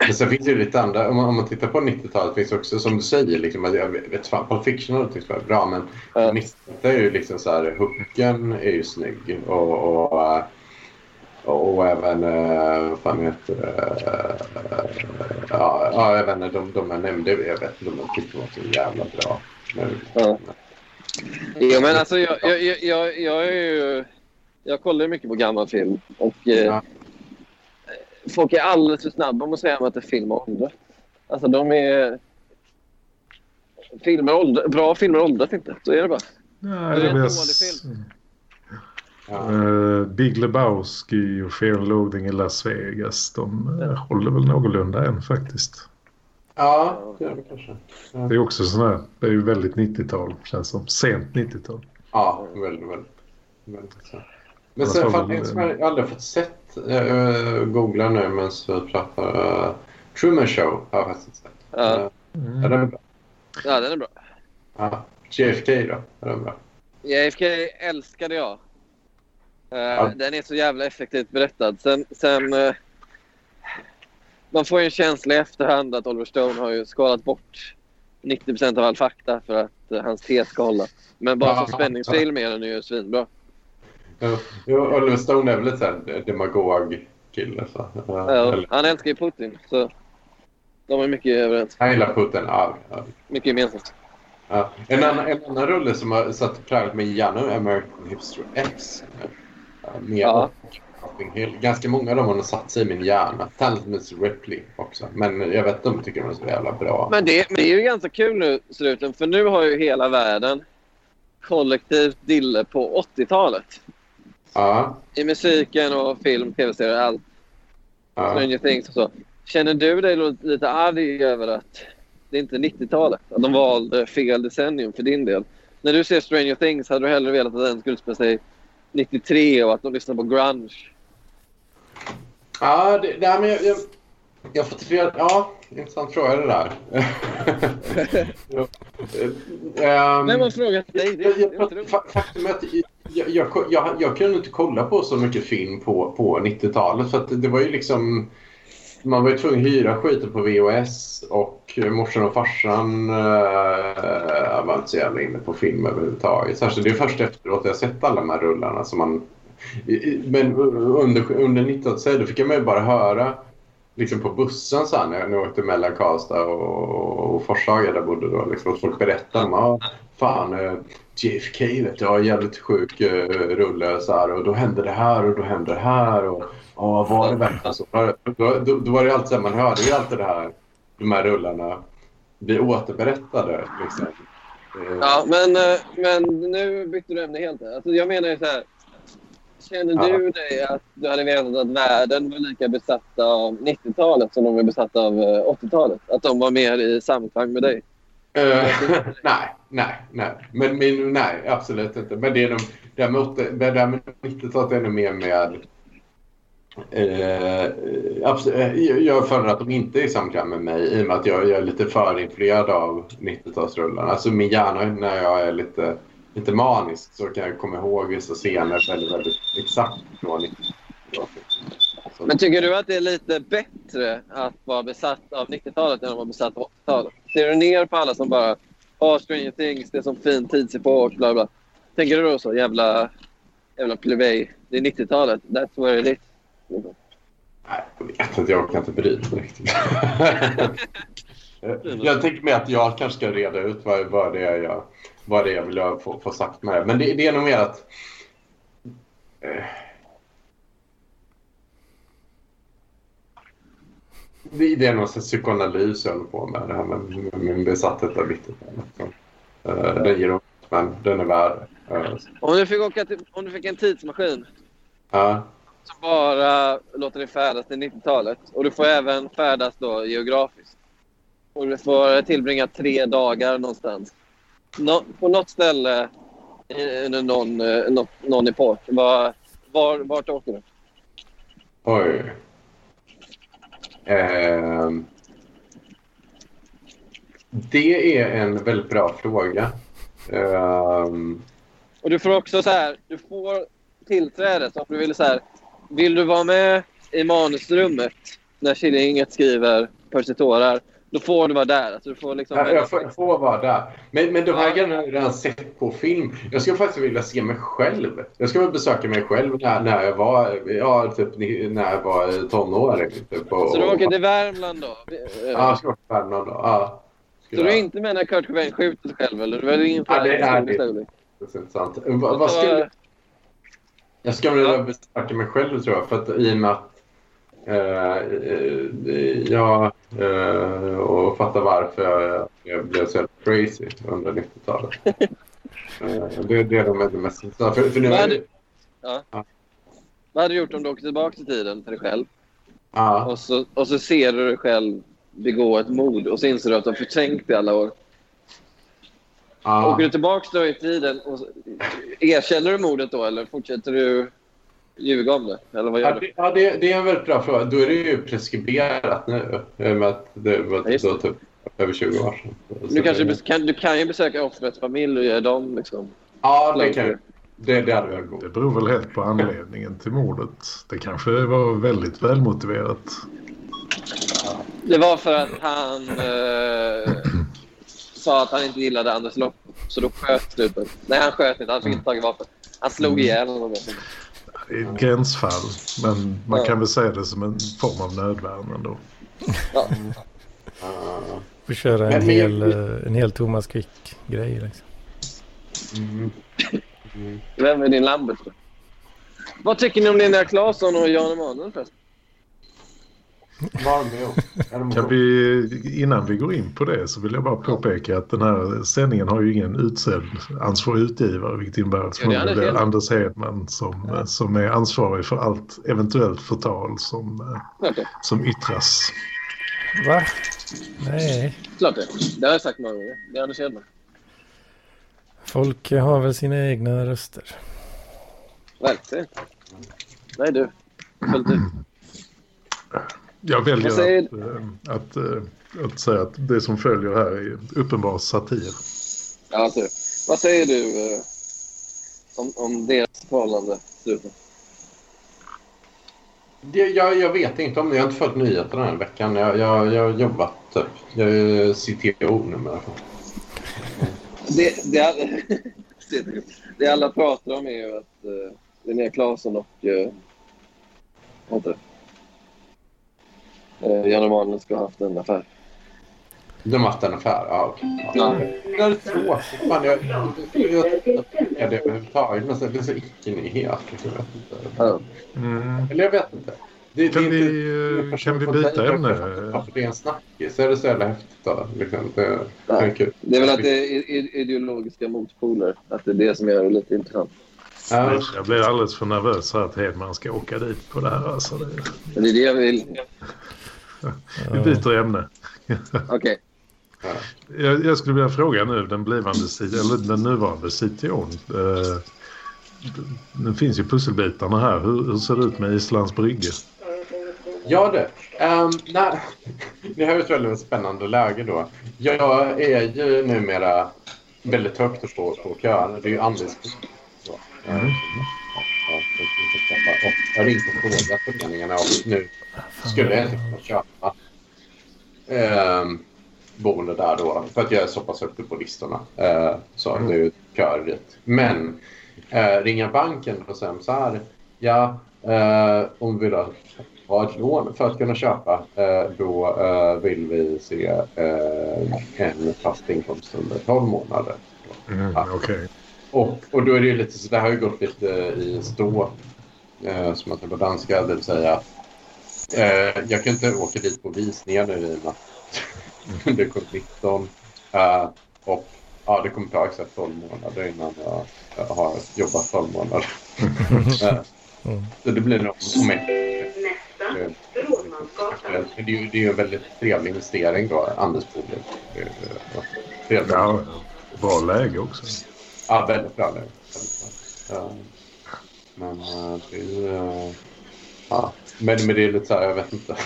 Men sen finns det ju lite andra, om man, om man tittar på 90-talet finns också som du säger, liksom, att jag vet fan, Pulp Fiction har jag tyckt var bra men Ja. misstänkta är ju liksom så här, hooken är ju snygg och, och, och, och även, eh, vad fan heter det, Eh, ja, ja även de, de jag nämnde, jag vet inte jag tyckte var så jävla bra. Men, Ja. Jo, men alltså jag, jag, jag, jag, jag är ju... Jag kollar ju mycket på gammal film och eh, Ja. folk är alldeles för snabba med att säga att det är film och åldrar. Alltså de är... Filmer åldrar, bra filmer åldras inte. Så är det bara. Nej, Det är en dålig film. Ja. Eh, Big Lebowski och Fear and Loathing i Las Vegas. De eh, håller väl någorlunda än faktiskt. Ja, det gör det kanske. Det är också sån här, det är ju väldigt 90-tal känns som. Sent 90-tal. Ja, väldigt, väldigt. väldigt så. Men sen har fan, en som jag aldrig fått sett, uh, googla nu medan vi pratar. Uh, Truman Show har jag faktiskt sett. Ja. Eh, är den bra? Ja, den är bra. Ja. JFK då? Är den bra? JFK älskade jag. Eh, Ja. Den är så jävla effektivt berättad. Sen, sen eh, man får ju en känsla i efterhand att Oliver Stone har ju skalat bort 90% av all fakta för att eh, hans tes ska hålla. Men bara Ja. som spänningsfilm är den ju svinbra. Jo, Jo, Oliver Stone är väl lite såhär demagog-kille. Så. Ja, han älskar ju Putin, så de är mycket överens. han gillar Putin. Ja, ja. Mycket gemensamt. Ja. En, annan, en annan rulle som har satt präglat mig gärna är American History X. Ja, Med Ja. Notting Hill. Ganska många av dem har nog satt sig i min hjärna. Miss Ripley också. Men jag vet om jag tycker de är så jävla bra. Men det, det är ju ganska kul nu, sluten, för nu har ju hela världen kollektivt dille på 80-talet. Ja, I musiken och film, tv-serier, allt. ja. Stranger Things och så. Känner du dig lite arg över att det inte är 90-talet? Att de valde fel decennium för din del? När du ser Stranger Things hade du hellre velat att den skulle spela sig 93 och att de lyssnar på grunge? Ja, det, nej, men jag, jag, jag får till Ja, intressant fråga det där. Vem har frågat dig det? jag, det är inte jag, faktum är att jag, jag, jag, jag kunde inte kolla på så mycket film på, på 90-talet. För att det var ju liksom... Man var ju tvungen att hyra skiten på VHS och morsan och farsan uh, var inte så jävla inne på film överhuvudtaget. Särskilt det är först efteråt jag sett alla de här rullarna som man... Men under, under 90-talet då fick jag mig bara höra liksom på bussen så här, när jag när jag åkte mellan Karlstad och, och Forshaga där jag bodde då. Liksom, att folk berättade om ah, fan eh, JFK vet jag, en jävligt sjuk uh, rulle så här, och då hände det här och då hände det här och ja, var det verkligen så? Då, då, då var det alltid så här, man hörde ju alltid det här, de här rullarna bli återberättade. Liksom. Ja, men, eh, men nu bytte du ämne helt. Alltså, jag menar ju så här. Känner Ja. du dig att du hade vetat att världen var lika besatt av 90-talet som de var besatta av eh, 80-talet? Att de var mer i samklang med dig? Eh, <laughs> nej, nej, nej. Men min, nej, absolut inte. Men det är de, det här med, åtta- det där med 90-talet är nog mer med... Eh, abs- eh, jag- föredrar att de inte är i samklang med mig i och med att jag, jag är lite för influerad av 90-talsrullarna. Alltså min hjärna när jag är lite, lite manisk så kan jag komma ihåg vissa scener väldigt, väldigt exakt från 90-talet. Så- Men tycker du att det är lite bättre att vara besatt av 90-talet än att vara besatt av 80-talet? Ser du ner på alla som bara Åh, Stranger Things, det är som fin tidsepok, bla bla. Tänker du då så? Jävla, jävla plebej. Det är 90-talet. That's where it is. Nej, jag vet inte. Jag kan inte bry mig riktigt. <laughs> jag tänker mig att jag kanske ska reda ut vad, vad, det, är jag, vad det är jag vill få, få sagt med det. Men det, det är nog mer att... Eh, det, det är någon slags psykoanalys jag håller på med. Det här med, med min besatthet av 90-talet. Uh, den ger upp, men den är värd. Eh, Om du fick, åka till, om du fick en tidsmaskin ja. som bara låter dig färdas till 90-talet och du får även färdas då geografiskt. Och du får tillbringa tre dagar någonstans. Nå, på något ställe någon, eh, något, någon epok. Var, var, vart åker du? Oj. Ehm. det är en väldigt bra fråga. Ehm, Och du får också så här, du får tillträde. Så du vill så här, vill du vara med i manusrummet när Killinget skriver Percy tårar, då får du vara där. Alltså, du får liksom jag, jag, får, får vara där. Men, men de här grejerna har jag redan sett på film. Jag skulle faktiskt vilja se mig själv. Jag skulle vilja besöka mig själv när, när jag var ja, typ, när jag var tonåring. Typ, och, Så du åker till Värmland då? Ja, jag ska åka till Värmland då. Ja. Så du är inte med när Kurt Cobain skjuter sig själv eller? Är ingen Ja, det är det. Det är intressant. Vad, vad skulle, jag ska väl Ja. besöka mig själv tror jag. För att i och med att eh, eh, jag eh, och fatta varför jag, blev så jävla crazy under 90-talet. <laughs> eh, det, det är de det mest intressanta. För, för nu Vad hade, ja. Ja. Vad hade du gjort om du åkte tillbaka i tiden till dig själv ja, och så, och så ser du dig själv begå ett mord och så inser du att du har förträngt i alla år. ja. Åker du tillbaka då i tiden och erkänner du mordet då eller fortsätter du ljuga om det? Eller vad gör Ja, det, ja det, det är en väldigt bra fråga. Då är det ju preskriberat nu. Med att det var Ja, typ över 20 år sedan. Du, kanske, kan, du kan ju besöka offrets familj och ge dem liksom... Ja, det kan jag. Det, det hade jag Det beror väl helt på anledningen till mordet. Det kanske var väldigt välmotiverat. Det var för att han eh, sa att han inte gillade Anders Lopp. Så då sköt snuten. Nej, han sköt inte. Han fick inte tag i vapen. Han slog ihjäl honom. Ett gränsfall. Men man Ja. kan väl säga det som en form av nödvärn ändå. Ja. Får köra en Men- men- hel, en hel Thomas Quick-grej. Liksom. Mm. Mm. Vem är din Lambert? Vad tycker ni om Linnea Claesson och Jan Emanuel förresten? Var med om. Är de Kan vi, innan vi går in på det så vill jag bara påpeka att den här sändningen har ju ingen utsedd ansvarig utgivare vilket innebär att Ja, det är Anders Hedman som, som är ansvarig för allt eventuellt förtal som, det. som yttras. Va? Nej. Klart det. Det har jag sagt många gånger. Det är Anders Hedman. Folk har väl sina egna röster. Verkligen. Nej du. Fullt ut. Jag väljer säger- att, eh, att, eh, att säga att det som följer här är uppenbar satir. Ja, alltså. Vad säger du eh, om, om deras förhållande? Det, jag, jag vet inte om det. Jag har inte följt nyheterna den här veckan. Jag, jag, jag har jobbat typ. Jag är CTO numera. Det, det, alla, <laughs> det alla pratar om är ju att uh, Linnea Claesson och uh, vad heter det? Uh, Jan Emanuel ska ha haft en affär. De har haft en affär? Ja, okej. Ja. Det är tråkigt. Man, jag, jag, jag, det överhuvudtaget. Men det är så icke-nyhet. liksom. Eller jag vet inte. Det, Kan det vi, inte- eh, kan vi byta ämne? Varför det är en snackis. Så är det så jävla häftigt då. Liksom. Det, det är kul. Det är väl att det är ideologiska motpoler. Att det är det som gör det lite intressant. Ja. Jag blir alldeles för nervös här att Hedman ska åka dit på det här. Alltså det är det jag vill. Vi byter ämne. Okej. Jag, jag skulle vilja fråga nu den blivande eller den nuvarande CTOn. Eh, nu finns ju pusselbitarna här. Hur, hur ser det ut med Islands brygge? Ja det. Um, nej. Det här är ett väldigt spännande läge då. Jag är ju numera väldigt högt upp på, på kön. Det är ju Anders så. Mm. Ja, och Jag har ringt och frågat föreningarna och nu skulle jag inte kunna köpa um, boende där då. För att jag är så pass högt upp på listorna. Eh, så Mm. det är ju köer dit. Men eh, ringa banken och säga så här. Ja, eh, om vi vill ha ett lån för att kunna köpa eh, då eh, vill vi se eh, en fast inkomst under 12 månader. Mm. Okej. Och, och då är det lite så det har ju gått lite i stå eh, som att det på danska, det vill säga eh, jag kan inte åka dit på visningar nu i och med att det kom 19 eh, och ja, det kommer ta exakt 12 månader innan jag, jag har jobbat 12 månader. <laughs> eh, Mm. så det blir nog om ett Nästa, eh, Rådmansgatan. det är ju det är ju en väldigt trevlig investering då, Anders Bolig. Det är, eh, Trevligt. Ja, bra läge också. Ja, väldigt bra läge. Men eh, det är ju... eh, Ja, men, men det är lite så här, jag vet inte.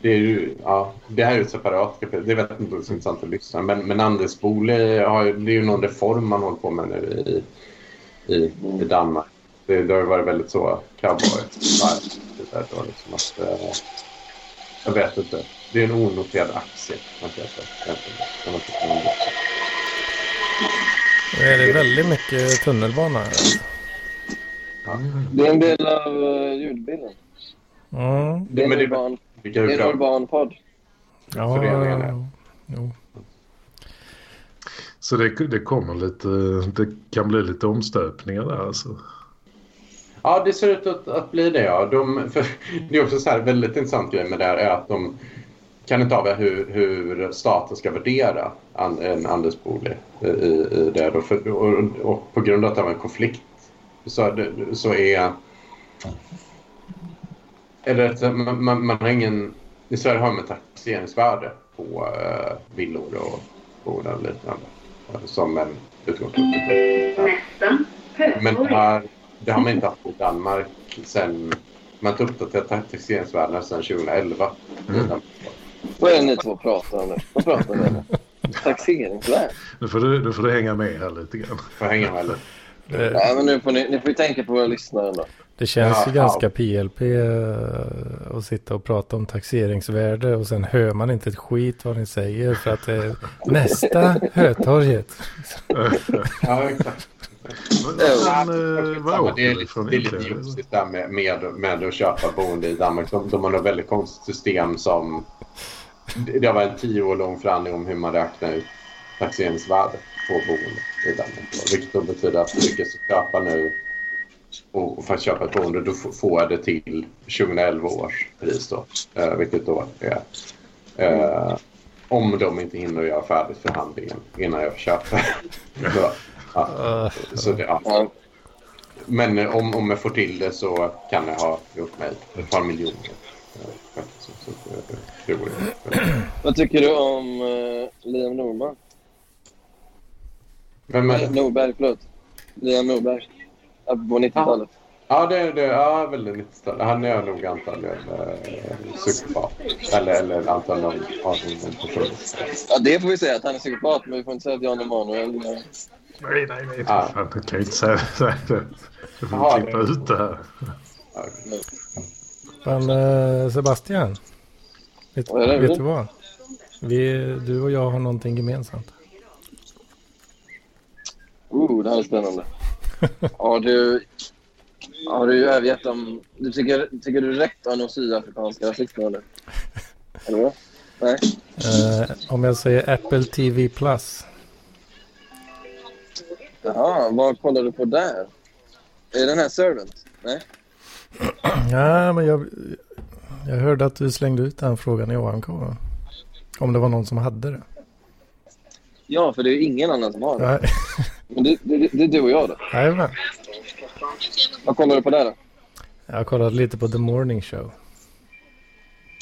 Det är ju, ja, det här är ju ett separat kapitel. Det vet jag inte om det är så intressant att lyssna. Men, men Anders Bole har ju, det är ju någon reform man håller på med nu i, i, i Danmark. Det, det har ju varit väldigt så cowboy det där då, liksom att, eh, Jag vet inte. Det är en onoterad aktie. Man kan man det. Är väldigt mycket tunnelbana här? Det är en del av uh, ljudbilden. Mm. Det är en det- urban, det är är en podd. Ja, Föreningarna. jo. Så det, det kommer lite, det kan bli lite omstöpningar där alltså. Ja, det ser ut att, att bli det. Ja. De, för, <laughs> det är också så här väldigt intressant grej med det här är att de kan inte avgöra hur, hur staten ska värdera en andelsbolig i, i det. Då. För, och, och på grund av en konflikt så, det, så är... Eller man, man, man har ingen... I Sverige har man taxeringsvärde på uh, villor och boenden och liknande uh, som en utgångspunkt. Nästa. Men Högborg. här, det har man inte haft i Danmark sen... Man har inte uppdaterat taxeringsvärdena sedan 2011. Mm. Vad är det ni två pratar om nu? Vad pratar ni om? <laughs> Taxeringsvärd? Nu får, du, nu får du hänga med här lite grann. Får hänga med lite. Det, Nej, men nu får ni, ni får ju tänka på våra lyssnare ändå. det känns Ja, ju ganska PLP eh, att sitta och prata om taxeringsvärde och sen hör man inte ett skit vad ni säger för att det är nästa Hötorget. <laughs> Ja, exakt. Eh, det är lite, det är lite egentligen? just där med, med, med att köpa boende i Danmark. De, de har något väldigt konstigt system som... Det det har varit en tio år lång förhandling om hur man räknar ut taxeringsvärdet på boende i Danmark. Vilket då betyder att du lyckas köpa nu och och för att köpa ett boende då får jag det till 2011 års pris då. Eh, vilket då är eh, om de inte hinner göra färdigt förhandlingen innan jag köper. <laughs> Så, ja, så det, ja. Men eh, om, om jag får till det så kan jag ha gjort mig ett par miljoner. Eh, Så, så, så, eh, det vore vad tycker du om uh, Liam Norman? Men, Nej, men, Norberg, förlåt. Liam Norberg. På 90-talet. ja, det, det ja, väldigt 90 Han är nog antagligen eh, psykopat. Eller, eller antagligen har en person. Ja, det får vi säga att han är psykopat, men vi får inte säga att Jan Emanuel... eh, Nej, nej, nej. Ja. Fan, du kan inte säga det. Du får Jaha, klippa ut det här. men eh, Sebastian, vet, är det? vet du vad? Vi, du och jag har någonting gemensamt. Oh, det här är spännande. Har du, har du övergett dem? Du tycker, tycker du rätt om de sydafrikanska rasisterna nu? Eller vad? Nej? Eh, om jag säger Apple TV Plus. Jaha, vad kollar du på där? Är den här Servant? Nej? Ja, men jag, jag hörde att du slängde ut den frågan i AMK. Om det var någon som hade det. Ja, för det är ingen annan som har det. <laughs> Det, det, det är du och jag då. Jajamän. Vad kollar du på där då? Jag har kollat lite på The Morning Show.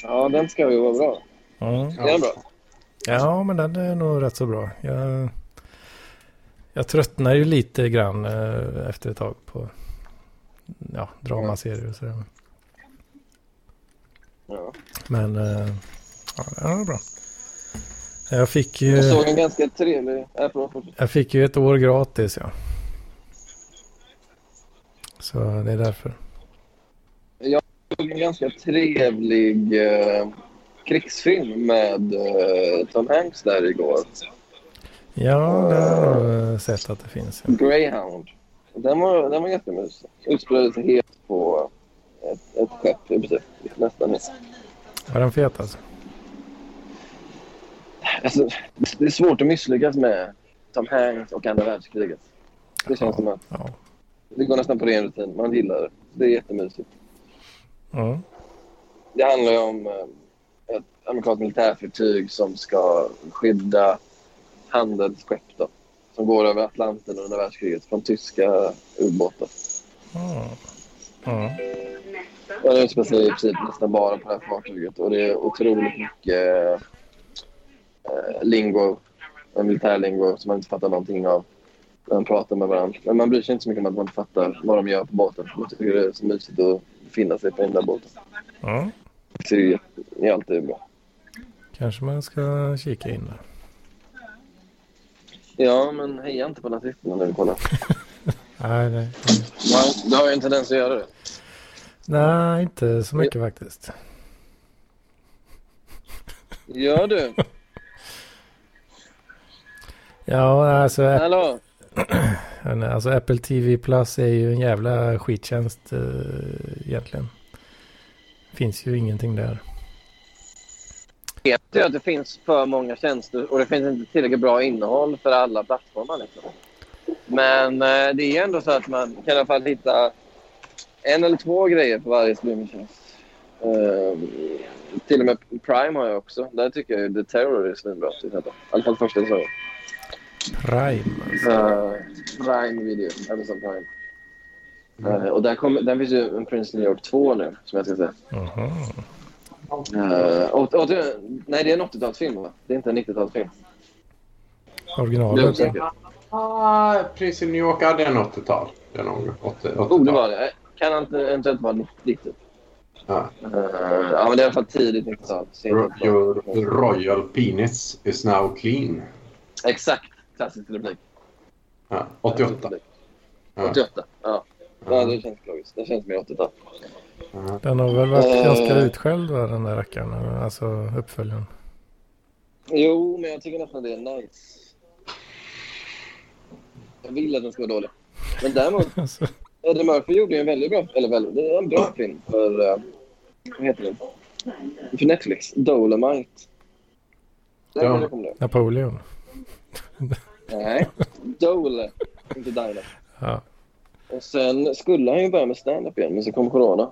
Ja, den ska ju vara bra. Mm. Är den bra? Ja, men den är nog rätt så bra. Jag, jag tröttnar ju lite grann eh, efter ett tag på ja, dramaserier och sådär. Ja. Men eh, ja, den var bra. Jag fick, ju, Jag såg en ganska trevlig... Jag fick ju ett år gratis, ja. Så det är därför. Jag såg en ganska trevlig eh, krigsfilm med eh, Tom Hanks där igår. Ja, det har jag sett att det finns. Ja. Greyhound. Den var, den var ganska mysig. Utspelade sig helt på ett, ett skepp i princip. Nästan helt. Var den fet alltså? Alltså, det är svårt att misslyckas med Tom Hanks och andra världskriget. Det känns som att Ja. det går nästan på ren rutin. Man gillar det. Det är jättemysigt. Mm. Det handlar ju om eh, ett amerikanskt militärfartyg som ska skydda handelsskepp då, som går över Atlanten under världskriget från tyska ubåtar. Mm. Mm. Det utspelar sig i princip nästan bara på det här fartyget och det är otroligt mycket eh, lingo, eh, militärlingo som man inte fattar någonting av när man pratar med varandra. Men man bryr sig inte så mycket om att man inte fattar vad de gör på båten. Man tycker det är så mysigt att befinna sig på den där båten. Mm. Så det är, alltid bra. Kanske man ska kika in där. Ja, men heja inte på nazisterna när du kollar. <laughs> Nej, nej. Man, du har ju en tendens att göra det. Nej, inte så mycket faktiskt. Gör du? <laughs> Ja, alltså, Hallå? <clears throat> alltså Apple TV Plus är ju en jävla skittjänst eh, egentligen. Finns ju ingenting där. Problemet är att det finns för många tjänster och det finns inte tillräckligt bra innehåll för alla plattformar. Liksom. Men eh, det är ändå så att man kan i alla fall hitta en eller två grejer på varje streamingtjänst. Eh, till och med Prime har jag också. Där tycker jag The Terror är svinbra. I alla fall första säsongen. Prime alltså. Uh, Prime Video, Amazon Prime. Eh, och där, kom, där finns ju en Prince New York 2 nu, som jag ska säga. Uh, och, och, det- nej, det är en 80-talsfilm, va? Det är inte en 90-talsfilm. Det är Originalet. Ah, Prince New York hade en 80-tal. Det är nog 80, 80 Oh, det var det. Kan inte eventuellt vara 90 typ. Ja. Uh, ja, men det är i alla fall tidigt 90-tal. sent Ro- 90-tal. Your royal penis is now clean. Exakt. Klassisk replik. Ja, 88. Ja. 88, ja. Ja, det känns logiskt. Det känns mer 80-tal. Ja. Den har väl varit Eh. ganska utskälld va, den där rackaren. Alltså uppföljaren. Jo, men jag tycker nästan det är nice. Jag vill att den ska vara dålig. Men däremot, <laughs> Alltså, Eddie Murphy gjorde en väldigt bra, eller väl, det är en bra film för, uh, vad heter den? För Netflix. Dolomite. Den Ja. Napoleon. <laughs> Nej, Dole, inte Dino. Ja. Och sen skulle han ju börja med stand-up igen, men så kom corona.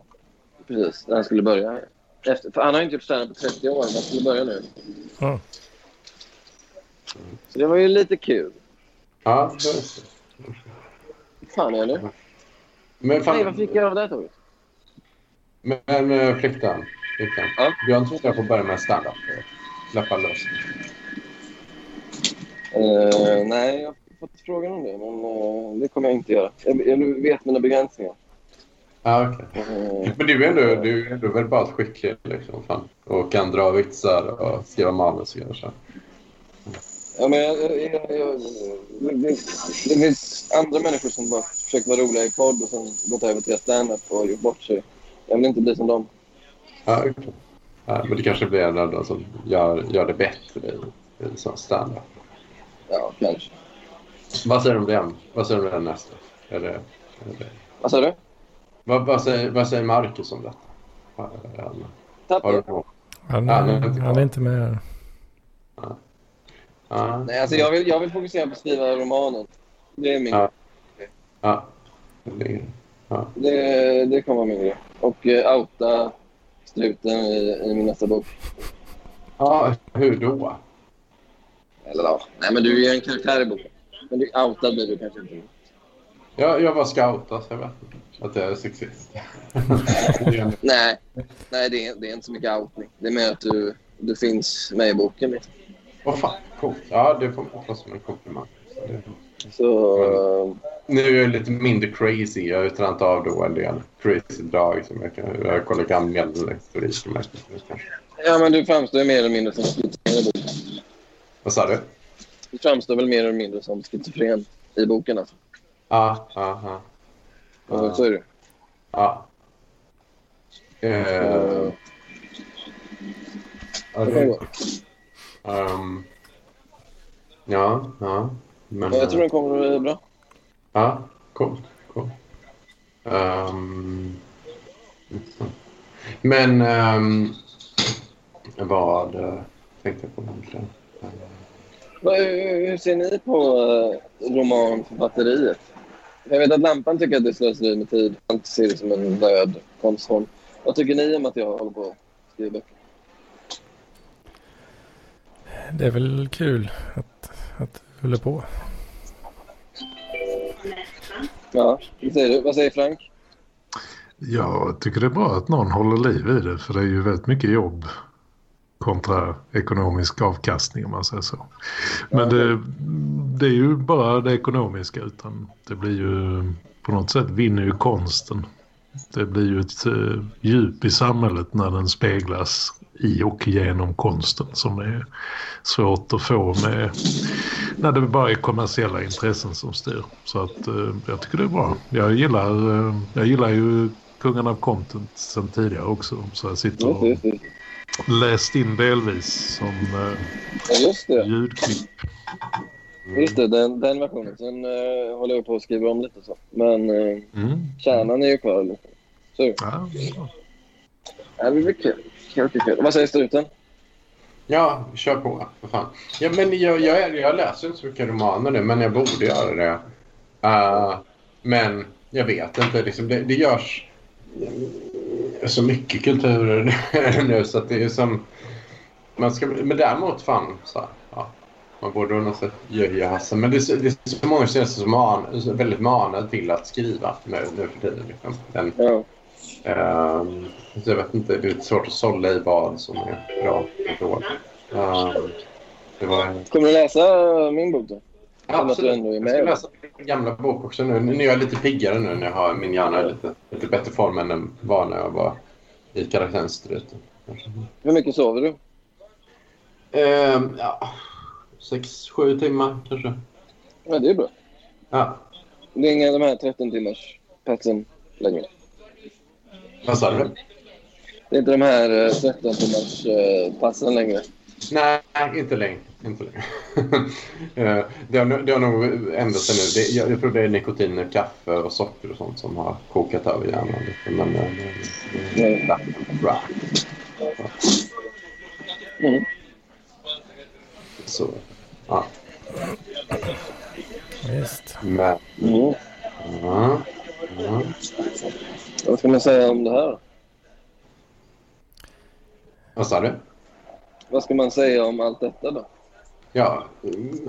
Precis, när han skulle börja. Efter, för han har ju inte gjort stand-up på 30 år, men han skulle börja nu. Ja. Så det var ju lite kul. Ja, det. Vad fan är jag nu? Men, Nej, fan, vad fick jag av det här tåget? men äh, flickan. flickan. Ja. Björn tror jag får börja med stand-up. Släppa lös. Eh, nej, jag har fått frågan om det, men eh, det kommer jag inte göra. Jag, jag vet mina begränsningar. Ja, okej. Eh, Men du är ändå, du är ändå verbalt skicklig liksom. Fan. Och kan dra vitsar och skriva manus och så. ja, men jag, jag, jag, det, det, finns andra människor som bara försöker vara roliga i podd och sen gått över till stand-up och gjort bort sig. Jag vill inte bli som dem. Ja, okej. ja, men det kanske blir en av de som gör, gör det bättre i, i sån stand-up. Ja, kanske. Vad säger du om den? Vad säger du om den nästa? Är det, är det, Vad sa du? vad, vad, säger, vad säger Marcus om detta? Har, har, du du? någon? Han, Ja, men inte han är inte med här. Ja. Nej, alltså jag vill, jag vill fokusera på att skriva romanen. Det är min... Ja. Ja. Det, ja. Det, det kommer vara min grej. Och eh, outa struten i, i min nästa bok. ja, hur då? Eller ja, nej men du är ju en karaktär i boken. Men du outad blir du kanske inte. Jag, jag var scoutad, så jag vet inte. Att jag är sexist. <laughs> Nej, nej det, är, det är inte så mycket outning. Det är mer att du, du finns med i boken. Liksom. Vad fan, coolt. Ja, det får man ta som en komplimang. Så det- Så Nu är jag lite mindre crazy. Jag har ju tränat av då en del crazy drag som jag kan... Jag kollar gammal medelhistorik. med. ja, men du framstår mer eller mindre som. Vad sa du? Du framstår väl mer eller mindre som schizofren i boken alltså. Ja, ja, ja. Ja. Så är det. Ja. Eh, Eh, ja, det ehm, ja, ja. Men, Ja, jag tror den kommer att bli bra. Ja, coolt. Cool. Um, men um, vad uh, tänkte jag på egentligen? Eh, Hur ser ni på uh, romanförfatteriet? Jag vet att Lampan tycker att det är slöseri med tid. Han ser det som en död konstform. Vad tycker ni om att jag håller på att skriva böcker? Det är väl kul att, att du håller på. Ja, vad säger du? Vad säger Frank? Jag tycker det är bra att någon håller liv i det för det är ju väldigt mycket jobb kontra ekonomisk avkastning om man säger så. Men det, det är ju bara det ekonomiska utan det blir ju på något sätt vinner ju konsten. Det blir ju ett eh, djup i samhället när den speglas i och genom konsten som är svårt att få med när det bara är kommersiella intressen som styr. Så att eh, jag tycker det är bra. Jag gillar, eh, jag gillar ju Kungen av Content sen tidigare också. Så jag sitter och. Läst in delvis som eh, just det. ljudklipp. Just det den, den versionen. Sen uh, håller jag på att skriva om lite så. Men uh, Mm. kärnan är ju kvar. Liksom. Så Ja, det blir kul. Kul, kul, kul. Vad säger struten? Ja, kör på. För fan. Ja, men jag, jag, jag läser inte så mycket romaner nu, men jag borde göra det. Uh, men jag vet inte. Liksom, det, det görs så mycket kulturer <laughs> nu så att det är som... Man ska, men däremot fan så här, ja, man borde ha något sätt göja hassen. Men det, är- det är så många känns som man, väldigt manade till att skriva nu, nu för tiden. Liksom. Den, Ja. Så jag vet inte, det är lite svårt att sålla i vad som är bra och dåligt. Det var... Kommer du läsa min bok då? att du ändå är Jag ska läsa gamla bok också nu. Nu är jag lite piggare nu när jag har min hjärna i lite, lite bättre form än den var när jag var i karaktärsstruten. Hur mycket sover du? Ehm, ja, sex, sju timmar kanske. Ja, det är bra. Ja, Det är inga de här 13 timmars passen längre. vad sa du? Det är inte de här eh, 13 timmars eh, passen längre. Nej, inte längre. Inte längre. <laughs> Eh, det, har, nog- det har nog ändrat sig nu. Det, jag, jag tror det är nikotin, och kaffe och socker och sånt som har kokat över hjärnan lite. Men, eh, Nej. ja, bra. Mm. Så, ja. Visst. Men, Mm. ja, ja. Vad ska man säga om det här? Vad sa du? Vad ska man säga om allt detta då? Ja,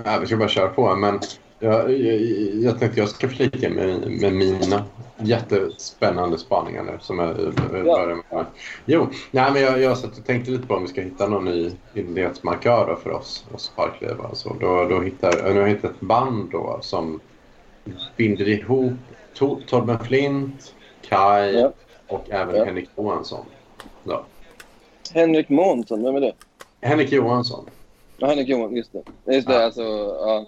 ja, vi ska bara köra på. Men jag, jag, jag tänkte jag ska flika med, med mina jättespännande spaningar nu. Som jag, jag Ja. börjar med. Jo, nej, men jag, jag satt och tänkte lite på om vi ska hitta någon ny identitetsmarkör då för oss, oss parklivare. och Så då, då hittar, nu har jag hittat ett band då som binder ihop Tor, Torben Flint, Kai Ja. och även Ja. Henrik Johansson. Ja. Henrik Månsson, vem är det? Henrik Johansson. Ja, Henrik Johansson, just det. Just det, Ja. alltså... Ja,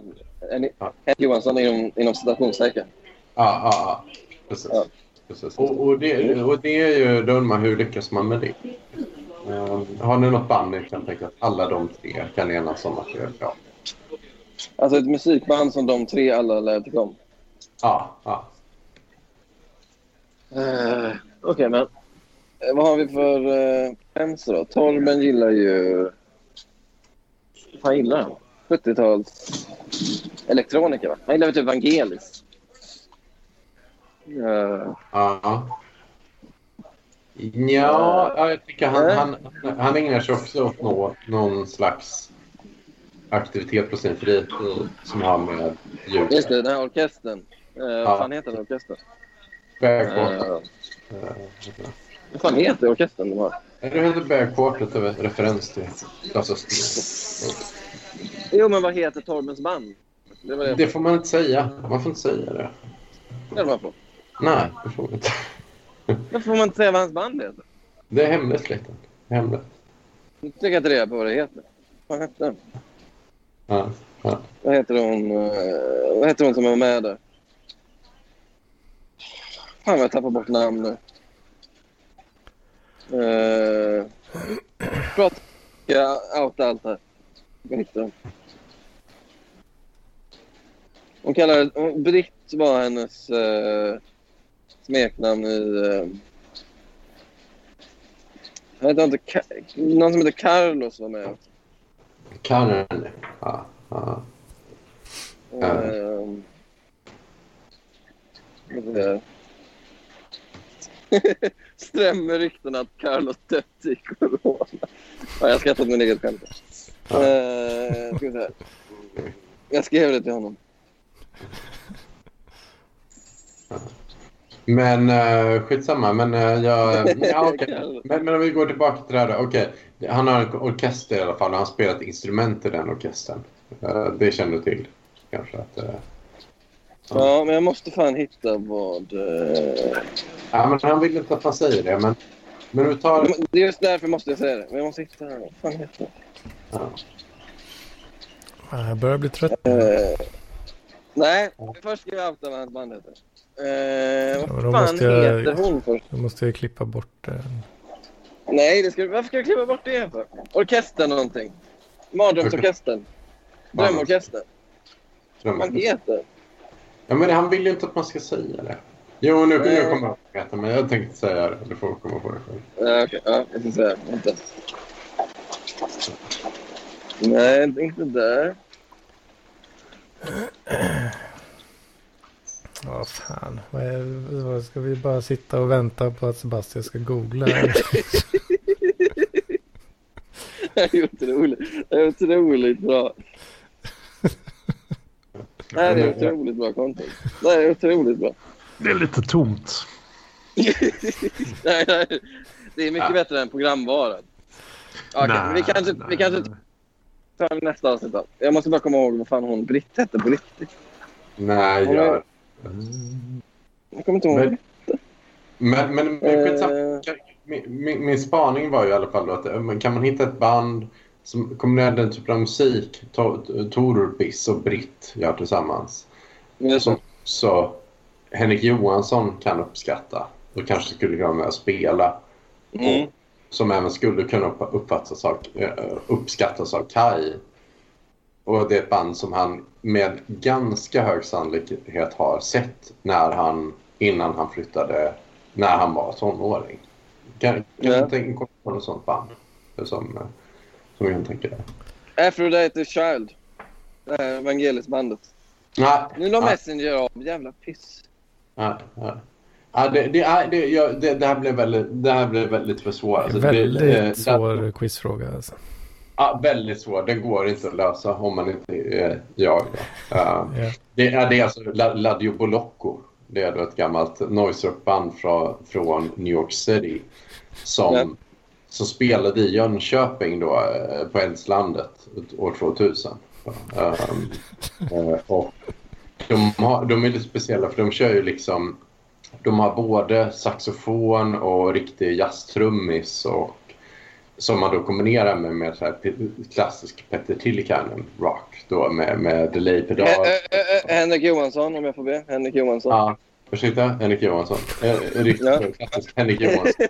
Henrik, Johansson inom, inom citationstecken. Ja, ja, ja. Precis. Ja. Precis. Och, och, det, och det är ju, då undrar man hur lyckas man med det? Um, har ni något band ni kan tänka att alla de tre kan enas om att det är bra? Alltså ett musikband som de tre alla lär tycka om. Ja, ja. Uh, Okej, men eh, vad har vi för uh, då? Torben gillar ju... Fan gillar han? 70-tals elektronika, va? Han gillar väl typ Vangelis. Ja. Ja, ja, jag tycker han, han, han ägnar sig också åt nå, någon slags aktivitet på sin fritid som har med ljud just det, den här orkestern. Uh, Ja. Vad fan heter den orkestern? Backwater. Uh, vad fan heter orkestern de har? Det heter det är väl referens till Lasse Sten. Jo, men vad heter Torbens band? Det det, Det får man inte säga. Man får inte säga det. det var på. Nej, det får man inte. Varför får man inte säga vad hans band heter? Det är hemligt, släkten. Hemligt. Nu tycker jag inte reda på vad det heter. Vad hette den? Ja, ja. Vad heter hon? eh, vad heter hon som var med där? Fan vad jag tappar bort namn nu. Uh, prata. Jag outa allt här. Vad heter hon? Kallade... hon- Britt var hennes uh, smeknamn i... Uh, jag vet inte, Ka- någon som heter Carlos var med. Karin. Ja, ja. Ja. Ehm, <laughs> Stämmer rykten att Carlos dött i corona? Ja, jag skrattar åt min eget skämt. Ja. Uh, ska vi se. Jag skrev det till honom. Men uh, skitsamma. Men uh, jag... <laughs> Ja, okej. men, men om vi går tillbaka till det här då. Okej. Han har en orkester i alla fall och han spelar ett instrument i den orkestern. Eh, det känner du till kanske? Att, eh, Ja, men jag måste fan hitta vad... eh, ja, men han vill inte att man säger det. Men, men vi tar... Det är just därför måste jag säga det. Men jag måste hitta... Vad fan heter det? Ja. Ja, Jag börjar bli trött. Eh, nej, först ska jag outa vad hans band heter. Uh, Ja, vad då fan måste jag- heter hon först? Då måste jag klippa bort eh, Nej, det ska, varför ska jag klippa bort det för? Orkestern någonting. Mardrömsorkestern. Drömorkestern. Vad fan heter? Ja, men han vill ju inte att man ska säga det. Jo, nu, kommer jag att veta, men jag tänkte säga det. Du får komma på det själv. Ja, okej. Ja, jag ska säga. Vänta. Nej, inte där. <clears throat> Ja, fan. Vad, är, vad ska vi bara sitta och vänta på att Sebastian ska googla? <laughs> <laughs> Det är otroligt, det är otroligt bra. Det här är otroligt bra content. Det är otroligt bra. Det är lite tomt. <laughs> Nej, nej. Det är mycket bättre än programvaran. Okej, Nej, vi kanske, vi nej, kanske nej. tar nästa avsnitt då. Jag måste bara komma ihåg vad fan hon Britt hette på riktigt. Nej, Hon är- jag... Jag kommer inte ihåg. Men, men, men, men. Eh. Min, min, min spaning var ju i alla fall då att eh, kan man hitta ett band som kombinerar den typen av musik, To- Torbis och Britt gör tillsammans, Just som så Henrik Johansson kan uppskatta och kanske skulle kunna vara med och spela. Mm. Som även skulle kunna upp- uppfattas av, eh, uppskattas av Kai. Och det är ett band som han med ganska hög sannolikhet har sett när han, innan han flyttade, när han var tonåring. Kan, kan Ja. du tänka på något sånt band som, eh, som jag kan tänka dig? Aphrodite Child. Det här evangelisbandet. Nej, Nu la Messenger av. Jävla piss. nej, nej. Ja, det, det, är, det, ja, det, det här blev väldigt, det här blev väldigt för svårt. Alltså, det- Väldigt eh, svår quizfråga alltså. Ja, väldigt svår. Den går inte att lösa om man inte är jag. Uh, Ja. det, är, det är alltså La- Ladio Bolocco. Det är då ett gammalt noise rock-band från, från New York City som, Som spelade i Jönköping då, eh, på Eldslandet år 2000. Um, eh, och de, har, de är lite speciella för de kör ju liksom... De har både saxofon och riktig jazztrummis och som man då kombinerar med, med så här klassisk Petter Tillikainen rock då med, med delay-pedal. Ä- Henrik Johansson, om jag får be. Henrik Johansson. Ja, ursäkta? Henrik Johansson. Eh, Riktigt Ja. klassisk Henrik Johansson.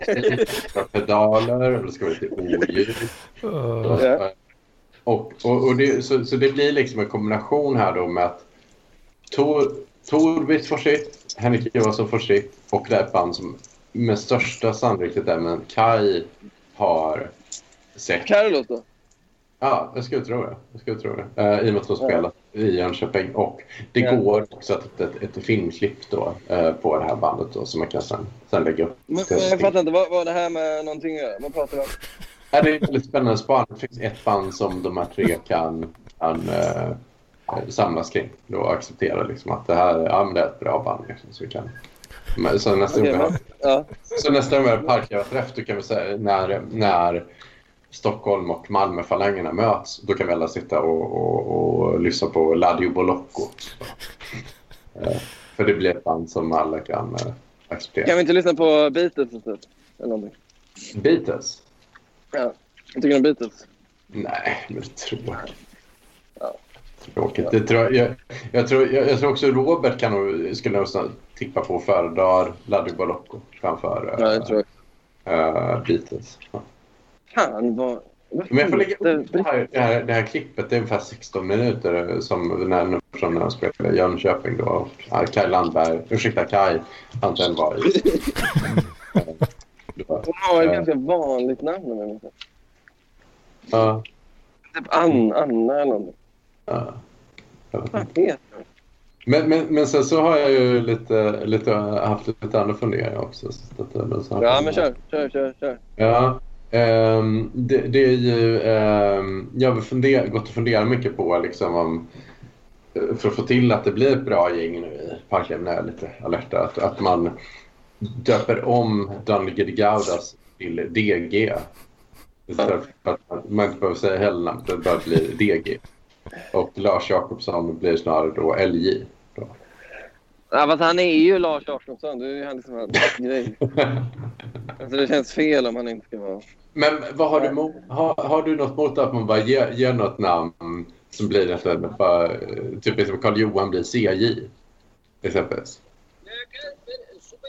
<laughs> Pedaler och det ska vara lite oljud. Ja. Och, och, och det, så, så det blir liksom en kombination här då med att Tor, Torbit får sitt, Henrik Johansson får sitt och det är ett band som med största sannolikhet även Kai har sett. Carlos då? Ja, jag skulle tro det. Jag skulle tro det. Uh, I och med att de Ja. spelat i Jönköping. Och det Ja. går också att ett, ett filmklipp då, eh, på det här bandet då, som man kan sen, sen lägga upp. Men, jag fattar inte. Vad, vad det här med någonting att göra? Vad pratar om? Ja, det är väldigt spännande span. Det finns ett band som de här tre kan, kan eh, samlas kring. Då och acceptera liksom att det här ja, men det är ett bra band. Liksom, så, vi kan, men, så, nästa Okej, gång vi har, ja. så nästa gång vi har parkledarträff då kan vi säga när, när Stockholm och Malmöfalangerna möts. Då kan vi alla sitta och, och, och lyssna på Ladio Bolocco. <laughs> Eh, för det blir ett band som alla kan eh, acceptera. Kan vi inte lyssna på Beatles istället? Eller någonting. Beatles? Ja. Jag tycker om Beatles. Nej, men tråkigt. Ja. Tråkigt. Det tror jag, jag, jag, tror, jag, jag tror också Robert kan nog, skulle nog tippa på föredrar Ladio Bolocco framför Ja, det tror jag. eh, Beatles. Ja. Fan vad... vad Men jag får lägga upp det här, det, här, det här klippet. Det är ungefär 16 minuter som när, från när de spelade Jönköping. Då. Kaj Landberg, ursäkta Kaj, Anten var i. <laughs> Hon har ett ganska vanligt namn. Ja, Typ Anna, Anna eller någonting. ja. Vad heter hon? Men, men, men sen så har jag ju lite, lite, haft lite andra funderingar också. Så att, så Ja, men kör, kör, kör, kör. Ja, ehm, det, det är ju... ehm, jag har funder, gått och funderat mycket på liksom om... eh, För att få till att det blir ett bra gäng nu i Parkliv är lite alerta. Att, att man döper om Daniel Gaudas till DG. Istället för att man, man inte behöver säga hela namnet, det bara blir DG. Och Lars Jakobsson blir snarare då LJ. Då. Ja, fast han är ju Lars Jakobsson. Det är ju han liksom hans <laughs> grej. Alltså, det känns fel om han inte ska vara... Men vad har du, har, har du något mot att man bara ger, ger något namn som blir efter bara, typ som Karl Johan blir CJ? Exempelvis.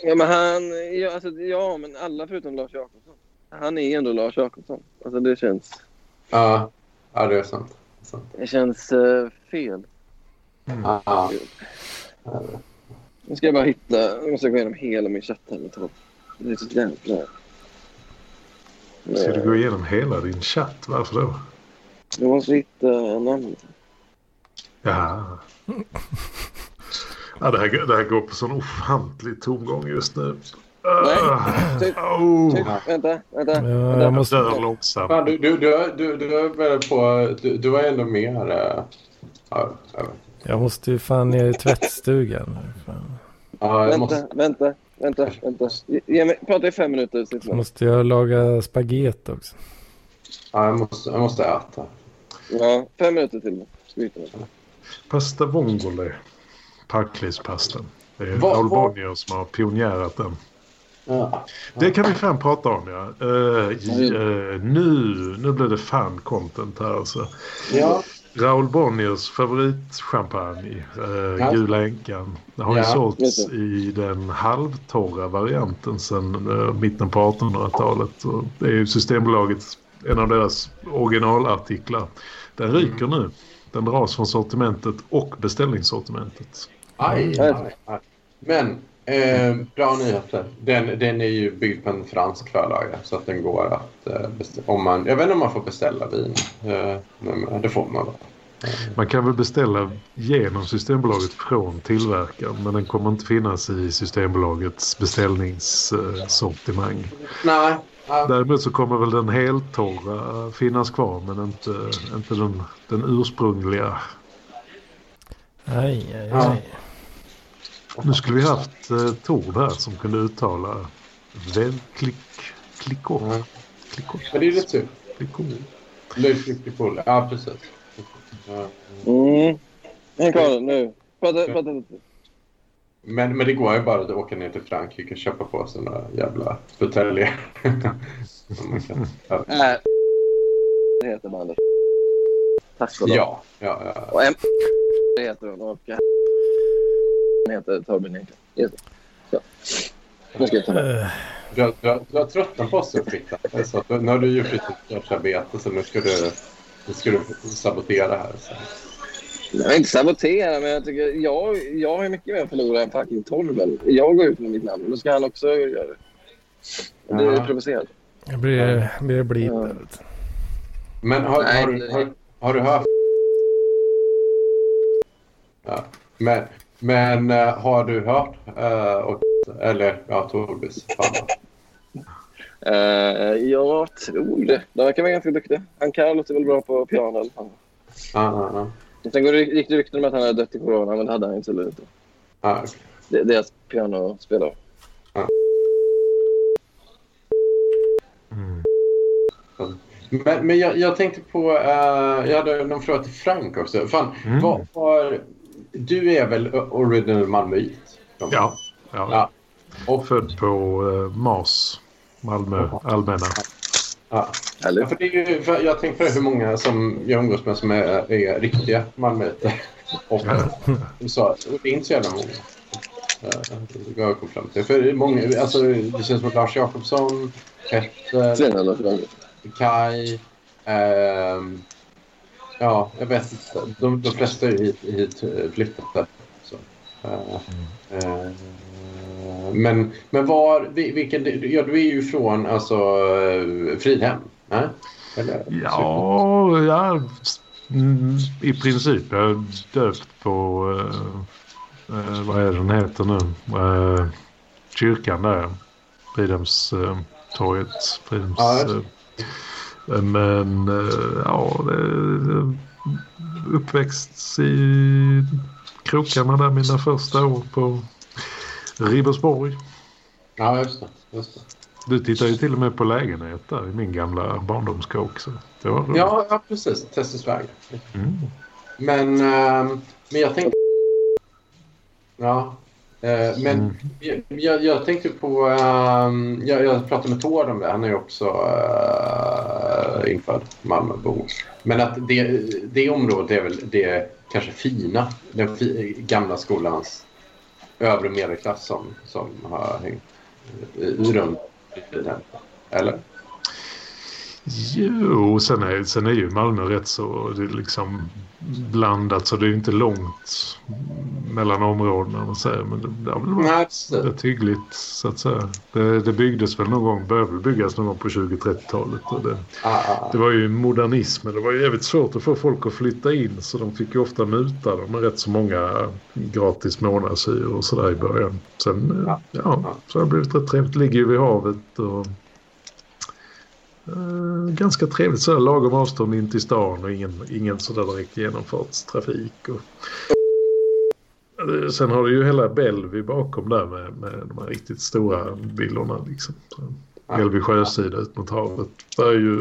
Ja, men han... Ja, alltså, ja, men alla förutom Lars Jakobsson. Han är ändå Lars Jakobsson. Alltså, det känns... Ja, ja det är sant. Det är sant. Det känns eh, fel. Ja, Nu ska jag bara hitta... Nu måste jag gå igenom hela min chatt här. Det är så jävla... Ska du gå igenom hela din chatt? Varför då? Jag måste hitta namn. Ja. ja det, här, det här går på sån ofantlig tomgång just nu. Nej, Ah, typ- oh, Typ, vänta, vänta. Ja, vänta. jag måste... dör långsamt. Fan, du, du, du, du, du, är väl på, du, du var ändå mer... eh, Ja, jag måste ju fan ner i tvättstugan. Fan. ja, jag Vänta, måste... vänta, vänta, vänta. Ge- Ge mig, prata i fem minuter. måste jag laga spagetti också. Ja, jag måste, jag måste äta. Ja, fem minuter till. Pasta vongole. Parklispastan. Det är vad- Bonnier som har pionjärat den. Ja. Det kan vi fan prata om ja. J- eh, nu, nu blir det fan content här alltså. Ja. Raoul Bonniers favoritchampagne, eh, Ja. Gula Änkan. Har ju Ja, sålts just det. i den halvtorra varianten sedan eh, mitten på 1800-talet. Och det är ju Systembolaget, en av deras originalartiklar. Den ryker nu. Den dras från sortimentet och beställningssortimentet. Aj, aj, aj. Men, eh, bra nyheter. Den, den är ju byggd på en fransk förlaga så att den går att eh, beställa. Om man, jag vet inte om man får beställa vin. Eh, men det får man. Man kan väl beställa genom Systembolaget från tillverkaren men den kommer inte finnas i Systembolagets beställningssortimang. Nej. Däremot så kommer väl den heltorra finnas kvar men inte, inte den, den ursprungliga. Aj, aj, Ja. Nu skulle vi haft eh, Tord här som kunde uttala väl klick, klickor. Ja. Klickor. Men det är lite synd. klickor. Lippipool. Ja, precis. Ja. Mm. Häng kvar nu. Prata, prata lite. Men, men det går ju bara att åka ner till Frankrike och köpa på sig några jävla buteljer. <laughs> Ja. Äh. Det heter bandet. Tack och lov. ja, ja, ja. Och M heter hon heter Torben. Just det. Så. Nu ska jag ta. Eh, Du, har- du, har- du har tröttnat på oss flytta. Så att, nu har du gjort ditt årsarbete så nu ska du, nu ska du sabotera här. Så. Jag vill inte sabotera, men jag tycker jag, jag har mycket mer att förlora än fucking Torben. Jag går ut med mitt namn. Då ska han också göra det. Jag blir Ja. provocerad. Det blir, blir blip Ja. Men har, Nej, har, du, har, har du hört? Ja. Men, men eh, har du hört? eh, och, eller ja, Torbis. Uh, jag tror det. De verkar vara ganska duktiga. Ankara låter väl bra på piano alla fall. Ja, ja, ja. Och Sen går det, gick det rykten om att han hade dött i corona, men det hade han inte. Eller inte. Ja, Det, deras pianospelare. Mm. Men, men jag, jag tänkte på, eh, jag hade någon fråga till Frank också. Fan, Mm. vad, var, du är väl original malmöit? Ja, ja. Ja. Och, Född på eh, Mars, Malmö allmänna. ja. Eller? Ja, för det är ju, för jag tänkte på det, hur många som jag umgås med som är, är riktiga malmöiter. <laughs> Och, så, och det är inte så jävla många. Eh, Det jag kommit fram till. För många, alltså, det känns som att Lars Jakobsson, Petter, Kai. ehm, ja, jag vet inte. De, de flesta är ju hit, hit eh, flyttade. Så. Eh, eh, men, men var, vi- vilken, ja, du är ju från alltså, eh, Fridhem. Nej? Eller? Ja, ja mm, i princip. Jag är döpt på, eh, eh, vad är den heter nu? Eh, kyrkan där. Fridhemstorget. Fridhems, Ja, eh, men eh, ja, uppväxt i krokarna där mina första år på Ribersborg. Ja, just det. Just det. Du tittar ju till och med på lägenhet där i min gamla barndomskåk. Så det var roligt. Ja, ja, precis. Testisväg. Mm. Men, ehm, men jag tänkte... Ja. eh, men Mm. jag, jag, jag tänkte på... ehm, jag, jag pratade med Tord om det. Han är ju också uh, infödd Malmöbo. Men att det, det området är väl det kanske fina. Den fi, gamla skolans övre medelklass som, som har hängt i runt i den. Eller? Jo, sen är, sen är ju Malmö rätt så det är liksom blandat så det är inte långt mellan områdena. Man säger. Men det, det precis. rätt hyggligt så att säga. Det, det byggdes väl någon gång, började väl byggas någon gång på 20-30-talet. Och det, Ah, ah, det var ju modernism, men det var ju jävligt svårt att få folk att flytta in så de fick ju ofta muta dem med rätt så många gratis månadshyror och sådär i början. Sen, ja så har det blivit rätt trevligt. Ligger ju vid havet och eh, ganska trevligt sådär lagom avstånd in till stan och ingen, ingen sådär direkt genomfartstrafik. Och, Eh, Sen har du ju hela Bellevue bakom där med, med de här riktigt stora villorna liksom. Bellevue sjösida ut mot havet. Det är ju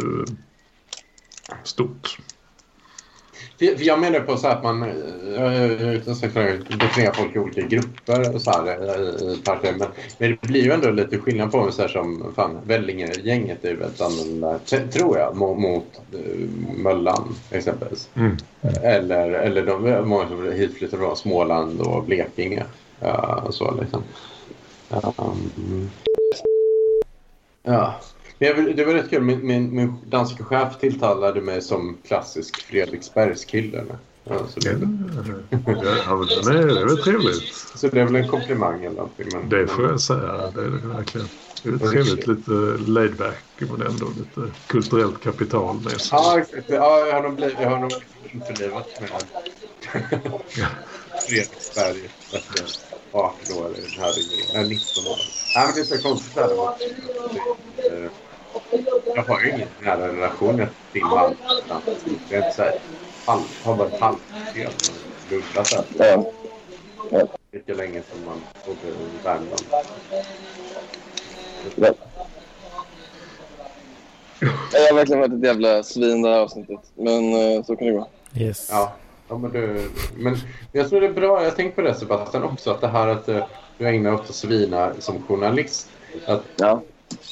stort. Jag menar på så att man, eh, ute och försöker definiera folk i olika grupper och så här eh. Men, men det blir ju ändå lite skillnad på så här som fan, Vellinge-gänget är ju väldigt annorlunda, tror jag, mot, mot uh, Möllan exempelvis. Mm. Eller, eller de många som hitflyttar från Småland och Blekinge. Ja, så liksom. Um, ja. Men det var rätt kul. Min, min, min danska chef tilltalade mig som klassisk Fredriksbergskille. Ja, så, Ja, det, ja, men det är, det är väl trevligt. så det är väl en komplimang eller någonting. Men, Det får jag säga. Det är det verkligen. Det är trevligt. Lite laid back men ändå lite kulturellt kapital med sig. Ja, exakt. Ja, jag har nog blivit, jag har nog införlivat med <laughs> Fredriksberg efter 18 år här. Nej, 19 år. Nej, men det är så konstigt där. Jag har ju ingen nära relation till Malmö. Det är inte så här halv, har varit halvfel. Luddlat där. Ja. Lika länge som man bodde i Värmland. Ja. Jag har verkligen varit ett jävla svin det här avsnittet. Men eh, så kan det gå. Yes. Ja, ja men, du, men jag tror det är bra. Jag tänkte på det Sebastian också. Att det här att eh, du ägnar dig åt att svina som journalist. Att, Ja.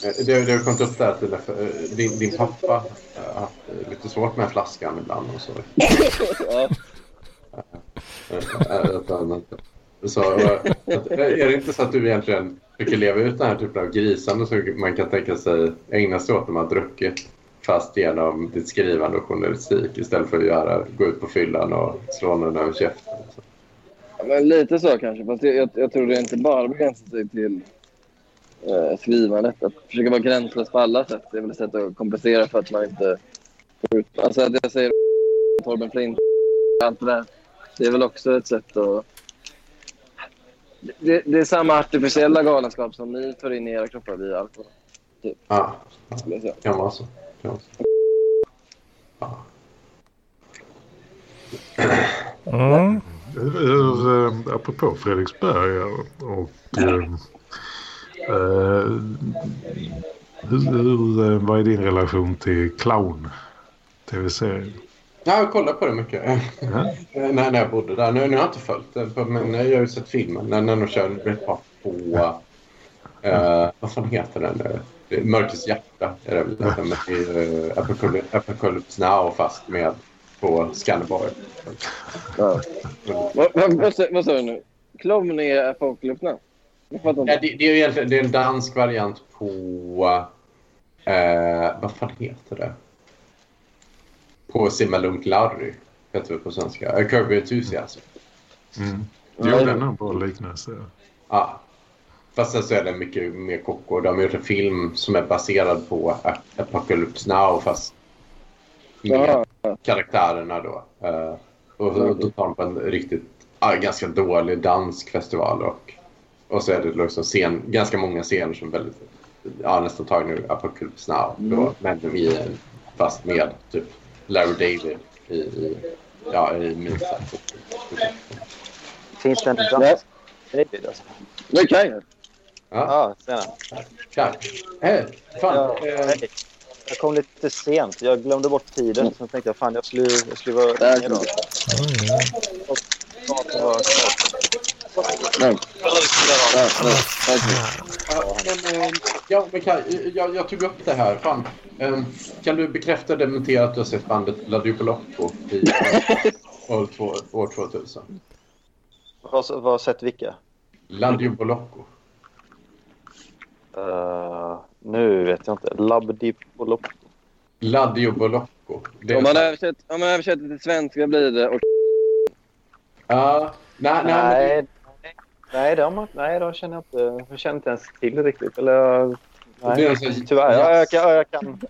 Eh, det, det har kommit upp där till för, eh, din, din pappa har haft eh, lite svårt med flaskan ibland och så. <laughs> ja. Att så att, är det inte så att du egentligen försöker leva ut den här typen av grisande så man kan tänka sig ägna sig åt när man har druckit fast genom ditt skrivande och journalistik istället för att göra, gå ut på fyllan och slå någon över käften. Så. Men lite så kanske. Fast jag, jag, jag tror det inte bara begränsar sig till eh, skrivandet. Att försöka vara gränslös på alla sätt. Det är väl ett sätt att kompensera för att man inte får ut... Alltså att jag säger Torben Flint, allt det där. Det är väl också ett sätt att... Det, det är samma artificiella galenskap som ni för in i era kroppar via alkohol. Ja, skulle jag säga. kan vara så. Kan vara så. Ja. Mm. Hur, apropå Fredriksberg och eh, eh, hur, hur, eh, vad är din relation till clown? Tv-serien? Ja, jag kollar på det mycket. Ja. Eh, när, när jag bodde där. Nu, nu har jag inte följt det, men jag har ju sett filmen. När, när de kör rätt bra på... Eh, vad fan heter den? Mörkrets hjärta är det väl. Ja. Den med uh, Apocalypse, Now fast med på Skanderborg. Ja. Vad, vad, vad, sa- vad sa du nu? Clown är Apocalypse Now? Ja, det, det är ju egentligen det är en dansk variant på... Eh, vad fan heter det? På Simma Lugnt Larry. Heter det på svenska. Uh, Kirby Enthusiasm. Mm. Ja, ja. den har en bra liknelse. Ja. Fast sen så är det mycket mer koko. De har gjort en film som är baserad på Apocalypse Now fast med Jaha. karaktärerna då. Eh, och då tar de på en riktigt ja, ganska dålig dansk festival och, och så är det liksom scen, ganska många scener som är väldigt ja, nästan tagna ur Apocalypse Now. Då, men i fast med typ Larry David i, i, ja, i Mozart. Finns det en dansk David alltså? Det är Kaj här. Ja, Ja, tjena. Tja. Hej! Fan. Ja, eh, hej. Jag kom lite sent. Jag glömde bort tiden. Sen tänkte jag fan jag skulle, jag skulle vara Där med Nej. Ja, nej. Tack. Ja, men, eh, Kaj, eh, jag, jag tog upp det här. Fan, eh, kan du bekräfta och dementera att du har sett bandet La Dupolotto i <laughs> år, två, år 2000? Vad har sett vilka? La Dupolotto. Uh, nu vet jag inte. Labdipolop. Ladio Bolocco. Det är Om man, översätter, om man översätter till svenska blir det och Ja, nej, nej, men- Nej, nej, de, nej, de känner jag inte. Jag känner inte ens till riktigt. Eller, nej, Det sån- tyvärr. Ja, jag, kan- ja, jag kan...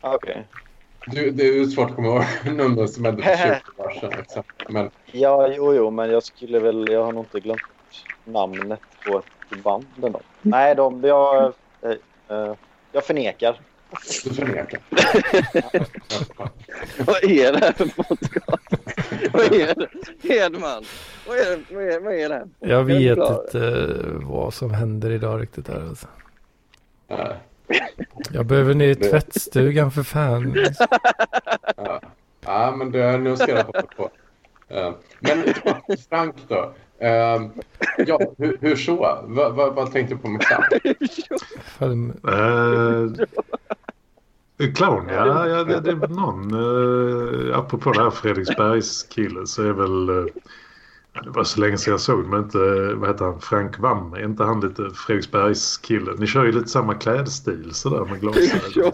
Okej. Du, det är svårt att komma ihåg <laughs> nummer som hände för 20 år sedan. Liksom. Men Ja, jo, jo, men jag skulle väl... Jag har nog inte glömt namnet på ett band ändå. Nej, de... Jag, eh, eh, jag förnekar. Du <laughs> förnekar. vad är det här för podcast? vad är det? Hedman, vad är, det, vad, är, vad är det här? Jag vet förklara? inte vad som händer idag riktigt här alltså. Nej. Jag behöver ner i <laughs> tvättstugan för fan. Ja. ja, men det, nu ska jag hoppa på. Eh, Men <laughs> Frank då. Eh, ja, hur, hur så? Vad, vad, vad tänkte du på med? Fan, Eh, clown, ja. ja det, det någon. Eh, apropå det här Fredriksbergs kille så är väl... Eh, det var så länge sedan jag såg men inte, eh, vad heter han, Frank Wam. Är inte han lite Fredriksbergs kille? Ni kör ju lite samma klädstil sådär med glasögon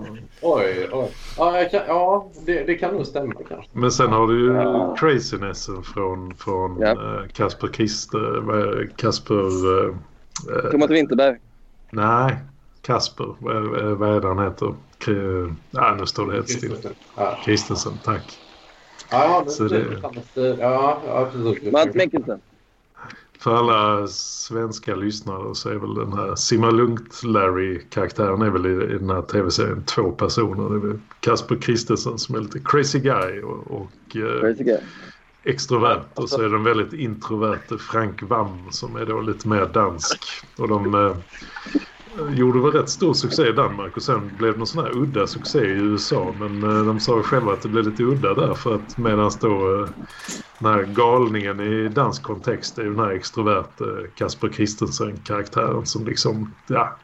<laughs> och Oj, oj. Ja, kan, ja det, det kan nog stämma kanske. Men sen har du ju Ja. crazinessen från, från Ja. eh, Kasper Christer, är- Kasper... eh, eh, Thomas Winterberg. nej, Kasper, vad, är- är det han heter? K- ja, nu står det helt still. Ja, Kristensen, tack. ja det, Så det, det-. Ja, ja precis. Mats Mikkelsen. För alla svenska lyssnare så är väl den här Simma Lugnt-Larry-karaktären är väl i, i den här tv-serien två personer. Det är väl Kasper Kristensen som är lite crazy guy och, och eh, Crazy guy. extrovert och så är den väldigt introverte Frank Wam som är då lite mer dansk. Och de eh, Eh, gjorde väl rätt stor succé i Danmark och sen blev det någon sån här udda succé i USA. Men eh, de sa själva att det blev lite udda där för att medan då eh, den här galningen i dansk kontext är ju den här extroverte Kasper Kristensen-karaktären som liksom, ja,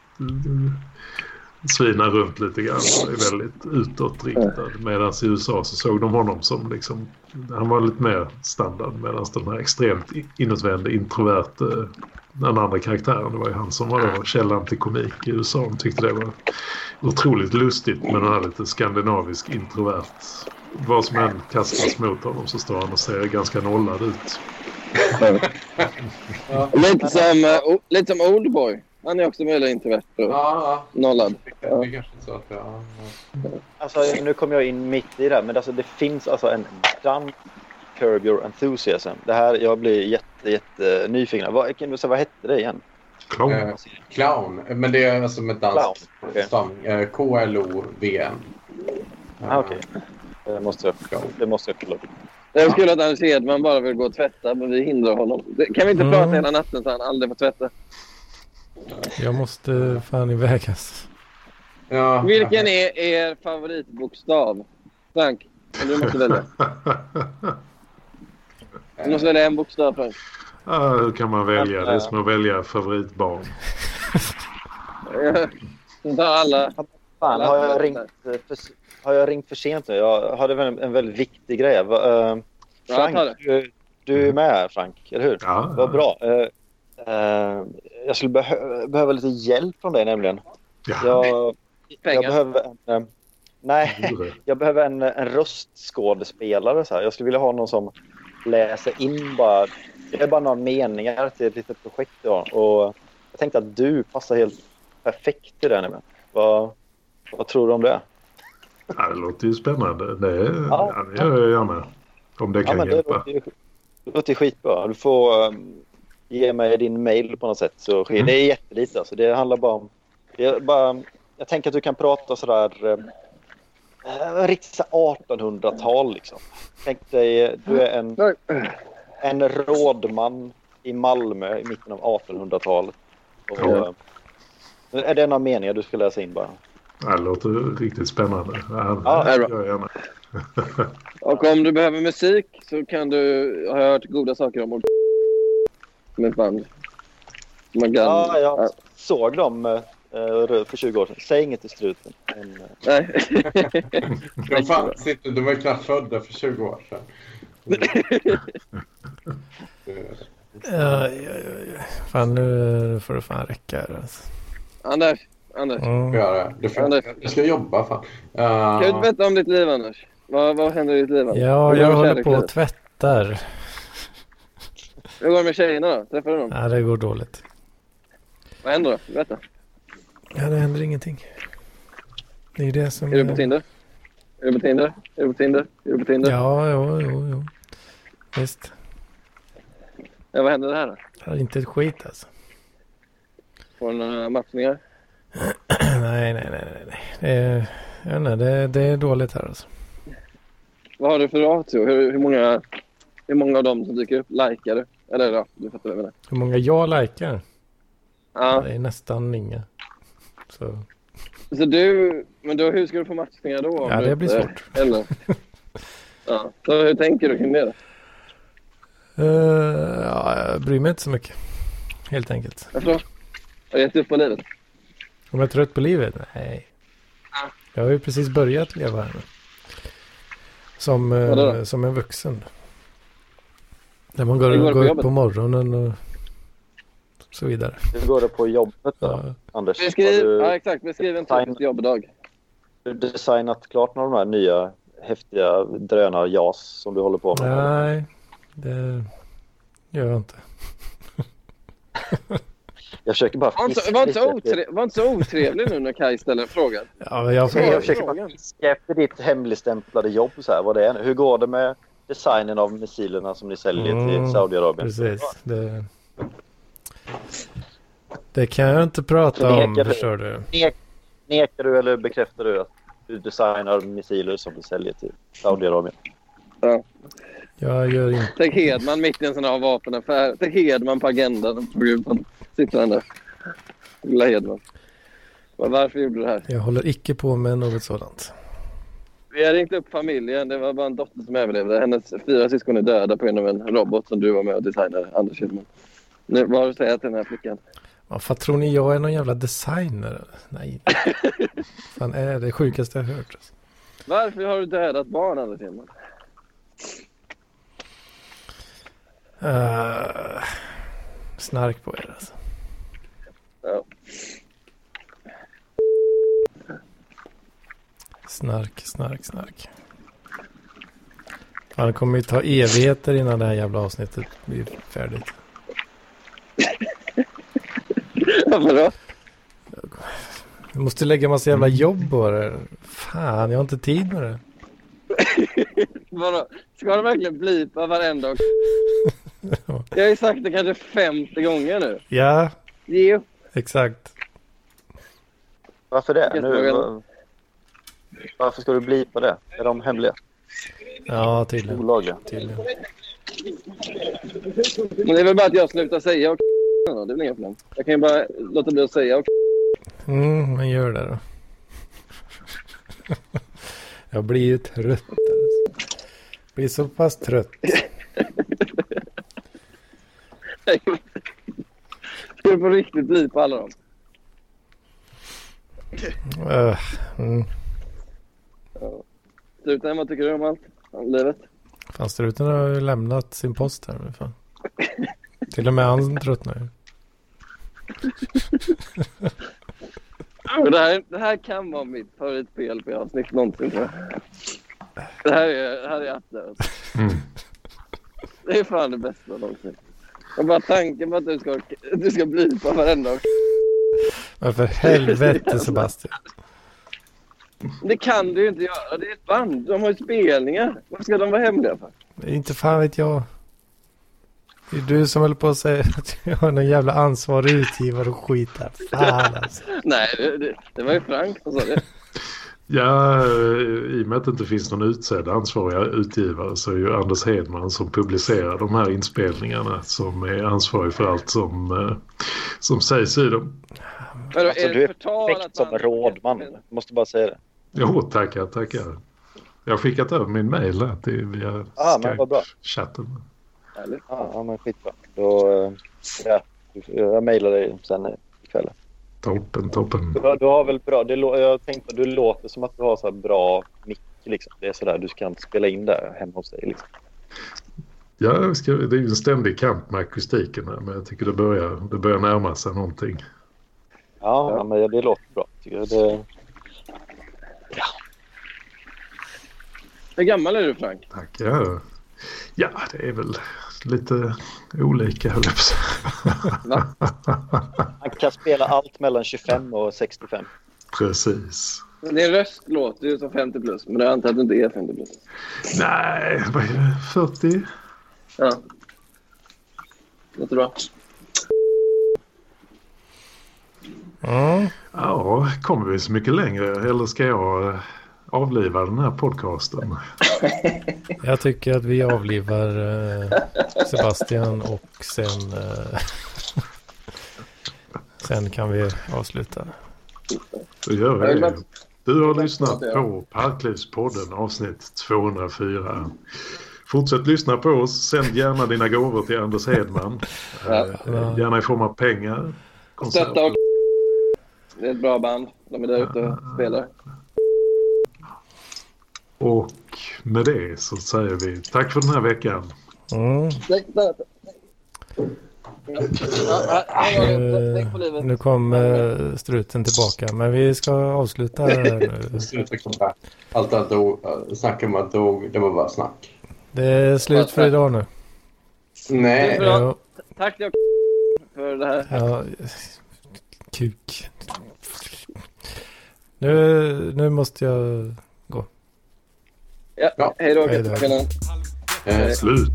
svinar runt lite grann och är väldigt utåtriktad. Medan i USA så såg de honom som liksom, han var lite mer standard medan den här extremt inåtvände, introvert, den andra karaktären, det var ju han som var då källan till komik i USA. De tyckte det var otroligt lustigt med den här lite skandinavisk introvert. Vad som än kastas mot honom så står han och ser ganska nollad ut. Lite som, o- lite som Oldboy. Han är också väldigt introvert och Ja, nollad. ja. Det är kanske så att. Ja. Alltså, nu kommer jag in mitt i det, men alltså, det finns alltså en dans Curb Your Enthusiasm. Det här, jag blir jätte, jätte nyfiken. Vad, kan du säga, vad hette det igen? Clown. Eh, Clown. Men det är alltså med dansk Clown, okej. stavning. Eh, K-L-O-V-N. Ah, Okej. Det måste jag, det måste jag kolla upp. Det är kul att Anders Hedman bara vill gå och tvätta, men vi hindrar honom. Kan vi inte Mm. prata hela natten så han aldrig får tvätta? jag måste fan iväg alltså. Ja, Vilken är er favoritbokstav? Frank, du måste välja. <laughs> Du måste välja en bokstav, Frank. Ja, hur kan man välja? Det är som att välja favoritbarn. <laughs> Alla... Fan, har jag ringt för, har jag ringt för sent nu? Jag hade en, en väldigt viktig grej. Eh, Frank, du, du är med här, Frank, eller hur? Ja, Vad bra. Eh, eh, jag skulle behö behöva lite hjälp från dig nämligen. Ja, Jag, jag behöver en... nej, <laughs> jag behöver en, en röstskådespelare. Så här. Jag skulle vilja ha någon som läser in bara... Det är bara några meningar till ett litet projekt jag. Och jag tänkte att du passar helt perfekt till det nämligen. Vad, vad tror du om det? Ja, det låter ju spännande. Det, Ja. ja. det gör jag gärna. Om det Ja, kan men det hjälpa. låter, ju, det låter skitbra. Du får um, ge mig din mail på något sätt. Så. Mm. Det är jättelite. Alltså. Det handlar bara om... Det bara, jag tänker att du kan prata sådär... Um, riktigt så här 1800-tal liksom. Tänk dig, du är en, en rådman i Malmö i mitten av 1800-talet. Och, Ja. uh, är det några meningar du ska läsa in bara? Ja, det låter riktigt spännande. Ja, Ja, det gör jag gärna. <laughs> Och om du behöver musik så kan du... Har jag hört goda saker om med ett band. Man kan... Ja, jag såg dem uh, för 20 år sedan. Säg inget till struten. Men, uh, Nej. De, fanns inte, de var ju knappt födda för 20 år sedan. <laughs> Ja, ja, ja, ja. Fan nu får det fan räcka här alltså. Anders, Anders. Mm. Gör det. Det får, Anders. jag ska jobba fan. Kan du Uh, inte berätta om ditt liv, Anders? Vad, vad händer i ditt liv? Anders? Ja, jag håller på och tvättar. Hur går det med tjejerna då? Träffar du dem? Nej, det går dåligt. Vad händer då? Berätta. Ja, det händer ingenting. Det är det som... Är du på Tinder? Är du på Tinder? Är du på Tinder? Är du på Tinder? Ja. Ja, jo, jo, jo. Visst. vad händer det här då? Det är inte ett skit alltså. Får du några matchningar? <clears throat> nej, nej, nej, nej, nej. Det är, jag inte, det, det är dåligt här alltså. Vad har du för ratio? Hur, hur, många, hur många av dem som dyker upp likar du? Eller ja, du fattar vad jag menar. Hur många jag likar? Ja, Det är nästan inga. Så, så du... Men då, hur ska du få matchningar då? ja, det blir svårt. Eller? <laughs> Ja, så hur tänker du kring det? Uh, ja, jag bryr mig inte så mycket. Helt enkelt. Varför då? Har du gett upp på livet? Om jag är trött på livet? Nej. Ja. Jag har ju precis börjat leva här nu. Som, då? som en vuxen. Där man går, går går upp på morgonen och så vidare. Hur går det på jobbet då, Ja. Anders? Beskriv, Har ja, du, exakt. Beskriv en typisk jobbdag. du designat klart några av de här nya häftiga drönar-JAS som du håller på med? Nej, det gör jag inte. <laughs> Jag försöker bara Var inte, var, inte så otre, var inte så otrevlig nu när Kaj ställer frågan. <laughs> Ja, men jag, Jag får, försöker bara fiska efter ditt hemligstämplade jobb. Så här, vad det är. nu. Hur går det med designen av missilerna som ni säljer Mm, till Saudiarabien? precis. Det, det kan jag inte prata om, Förnekar du? förstår du. Nek, nekar du eller bekräftar du att du designar missiler som du säljer till Saudiarabien? Jag gör inte... Tänk Hedman mitt i en sån här vapenaffär. Tänk Hedman på agendan. På Gud, han sitter han där. Lilla Hedman. Va- Varför gjorde du det här? Jag håller icke på med något sådant. Vi har ringt upp familjen. Det var bara en dotter som överlevde. Hennes fyra syskon är döda på grund av en robot som du var med och designade, Anders Hedman. Nu, vad har du att säga till den här flickan? Vad tror ni jag är någon jävla designer? Nej. <laughs> fan är det sjukaste jag hört. Alltså. Varför har du dödat barn, Anders Hedman? Uh, snark på er alltså. Ja. Snark, snark, snark. Fan, det kommer ju ta evigheter innan det här jävla avsnittet blir färdigt. Varför då? Jag måste lägga massa jävla jobb på det. Fan, jag har inte tid med det. <laughs> Vadå? Ska du verkligen blipa varenda <laughs> Jag har ju sagt det kanske 50 gånger nu. Ja, Ge upp. exakt. Varför det? Nu, var- varför ska du bli på det? Är de hemliga? Ja, tydligen. Olagliga? tydligen. Men det är väl bara att jag slutar säga och Det är väl inga problem. Jag kan ju bara låta bli att säga och Mm, men gör det då. <laughs> jag blir ju trött. Alltså. Blir så pass trött. <laughs> Ska du på riktigt blipa alla dem? Uh, mm. Slutligen, vad tycker du om allt? Om livet? Fan, struten har ju lämnat sin post här. Fan. Till och med han tröttnar ju. Det här, det här kan vara mitt favorit-PLP-avsnitt någonsin tror jag. Det här är, det här är alltså. Mm. Det är fan det bästa någonsin. Och bara tanken på att du ska, du ska blipa varenda Men för helvete Sebastian. Det kan du ju inte göra. Det är ett band. De har ju spelningar. Varför ska de vara hemliga för? Det är Inte fan vet jag. Det är du som håller på att säga <laughs> att jag har någon jävla ansvarig utgivare och skit här. Fan alltså. <laughs> Nej, det, det, var ju Frank som sa det. <laughs> Ja, eh, i och med att det inte finns någon utsedd ansvariga utgivare så är ju Anders Hedman som publicerar de här inspelningarna som är ansvarig för allt som, eh, som sägs i dem. Alltså, är du är perfekt som man- rådman. Måste bara säga det. Jo, tackar, tackar. Jag har skickat över min mail här till via Ah, men vad bra. chatten. Härligt. Ja, ja men skitbra. Då, eh, ja, jag mejlar dig sen ikväll. Toppen, toppen. Du, har- du har väl bra, det, jag tänkte du låter som att du har så bra mick. Liksom. Det är sådär, du kan spela in där hemma hos dig. Liksom. Ja, ska, det är ju en ständig kamp med akustiken här men jag tycker det börjar, det börjar närma sig någonting. Ja, ja. men det låter bra. Tycker jag det... Hur gammal är du Frank? Tack. Ja. ja, det är väl lite olika höll jag på? Han <laughs> kan spela allt mellan 25 och 65. Precis. Din röst låter ju som 50 plus, men jag antar att du inte är 50 plus. Nej, vad är det? 40? Ja. Låter bra. Ja, Ja, kommer vi så mycket längre eller ska jag avliva den här podcasten? <laughs> jag tycker att vi avlivar eh, Sebastian och sen, eh, <laughs> sen kan vi avsluta. Då gör vi det. Du har lyssnat på Parklivspodden avsnitt 204. Fortsätt lyssna på oss. Sänd gärna dina gåvor till Anders Hedman. Eh, Gärna i form av pengar. Stötta och... Det är ett bra band. De är där ute och spelar. Och med det så säger vi tack för den här veckan. Mm. Eh, livet. nu kom eh, struten tillbaka, men vi ska avsluta här nu. <laughs> Sluta komma. Allt att dog, snack om att dog, det var bara snack. Det är slut för idag nu. Nej. Ja, Tack för det här. ja, kuk. Nu, nu måste jag... Ja, Ja. hej då. Hej då. Eh, Slut.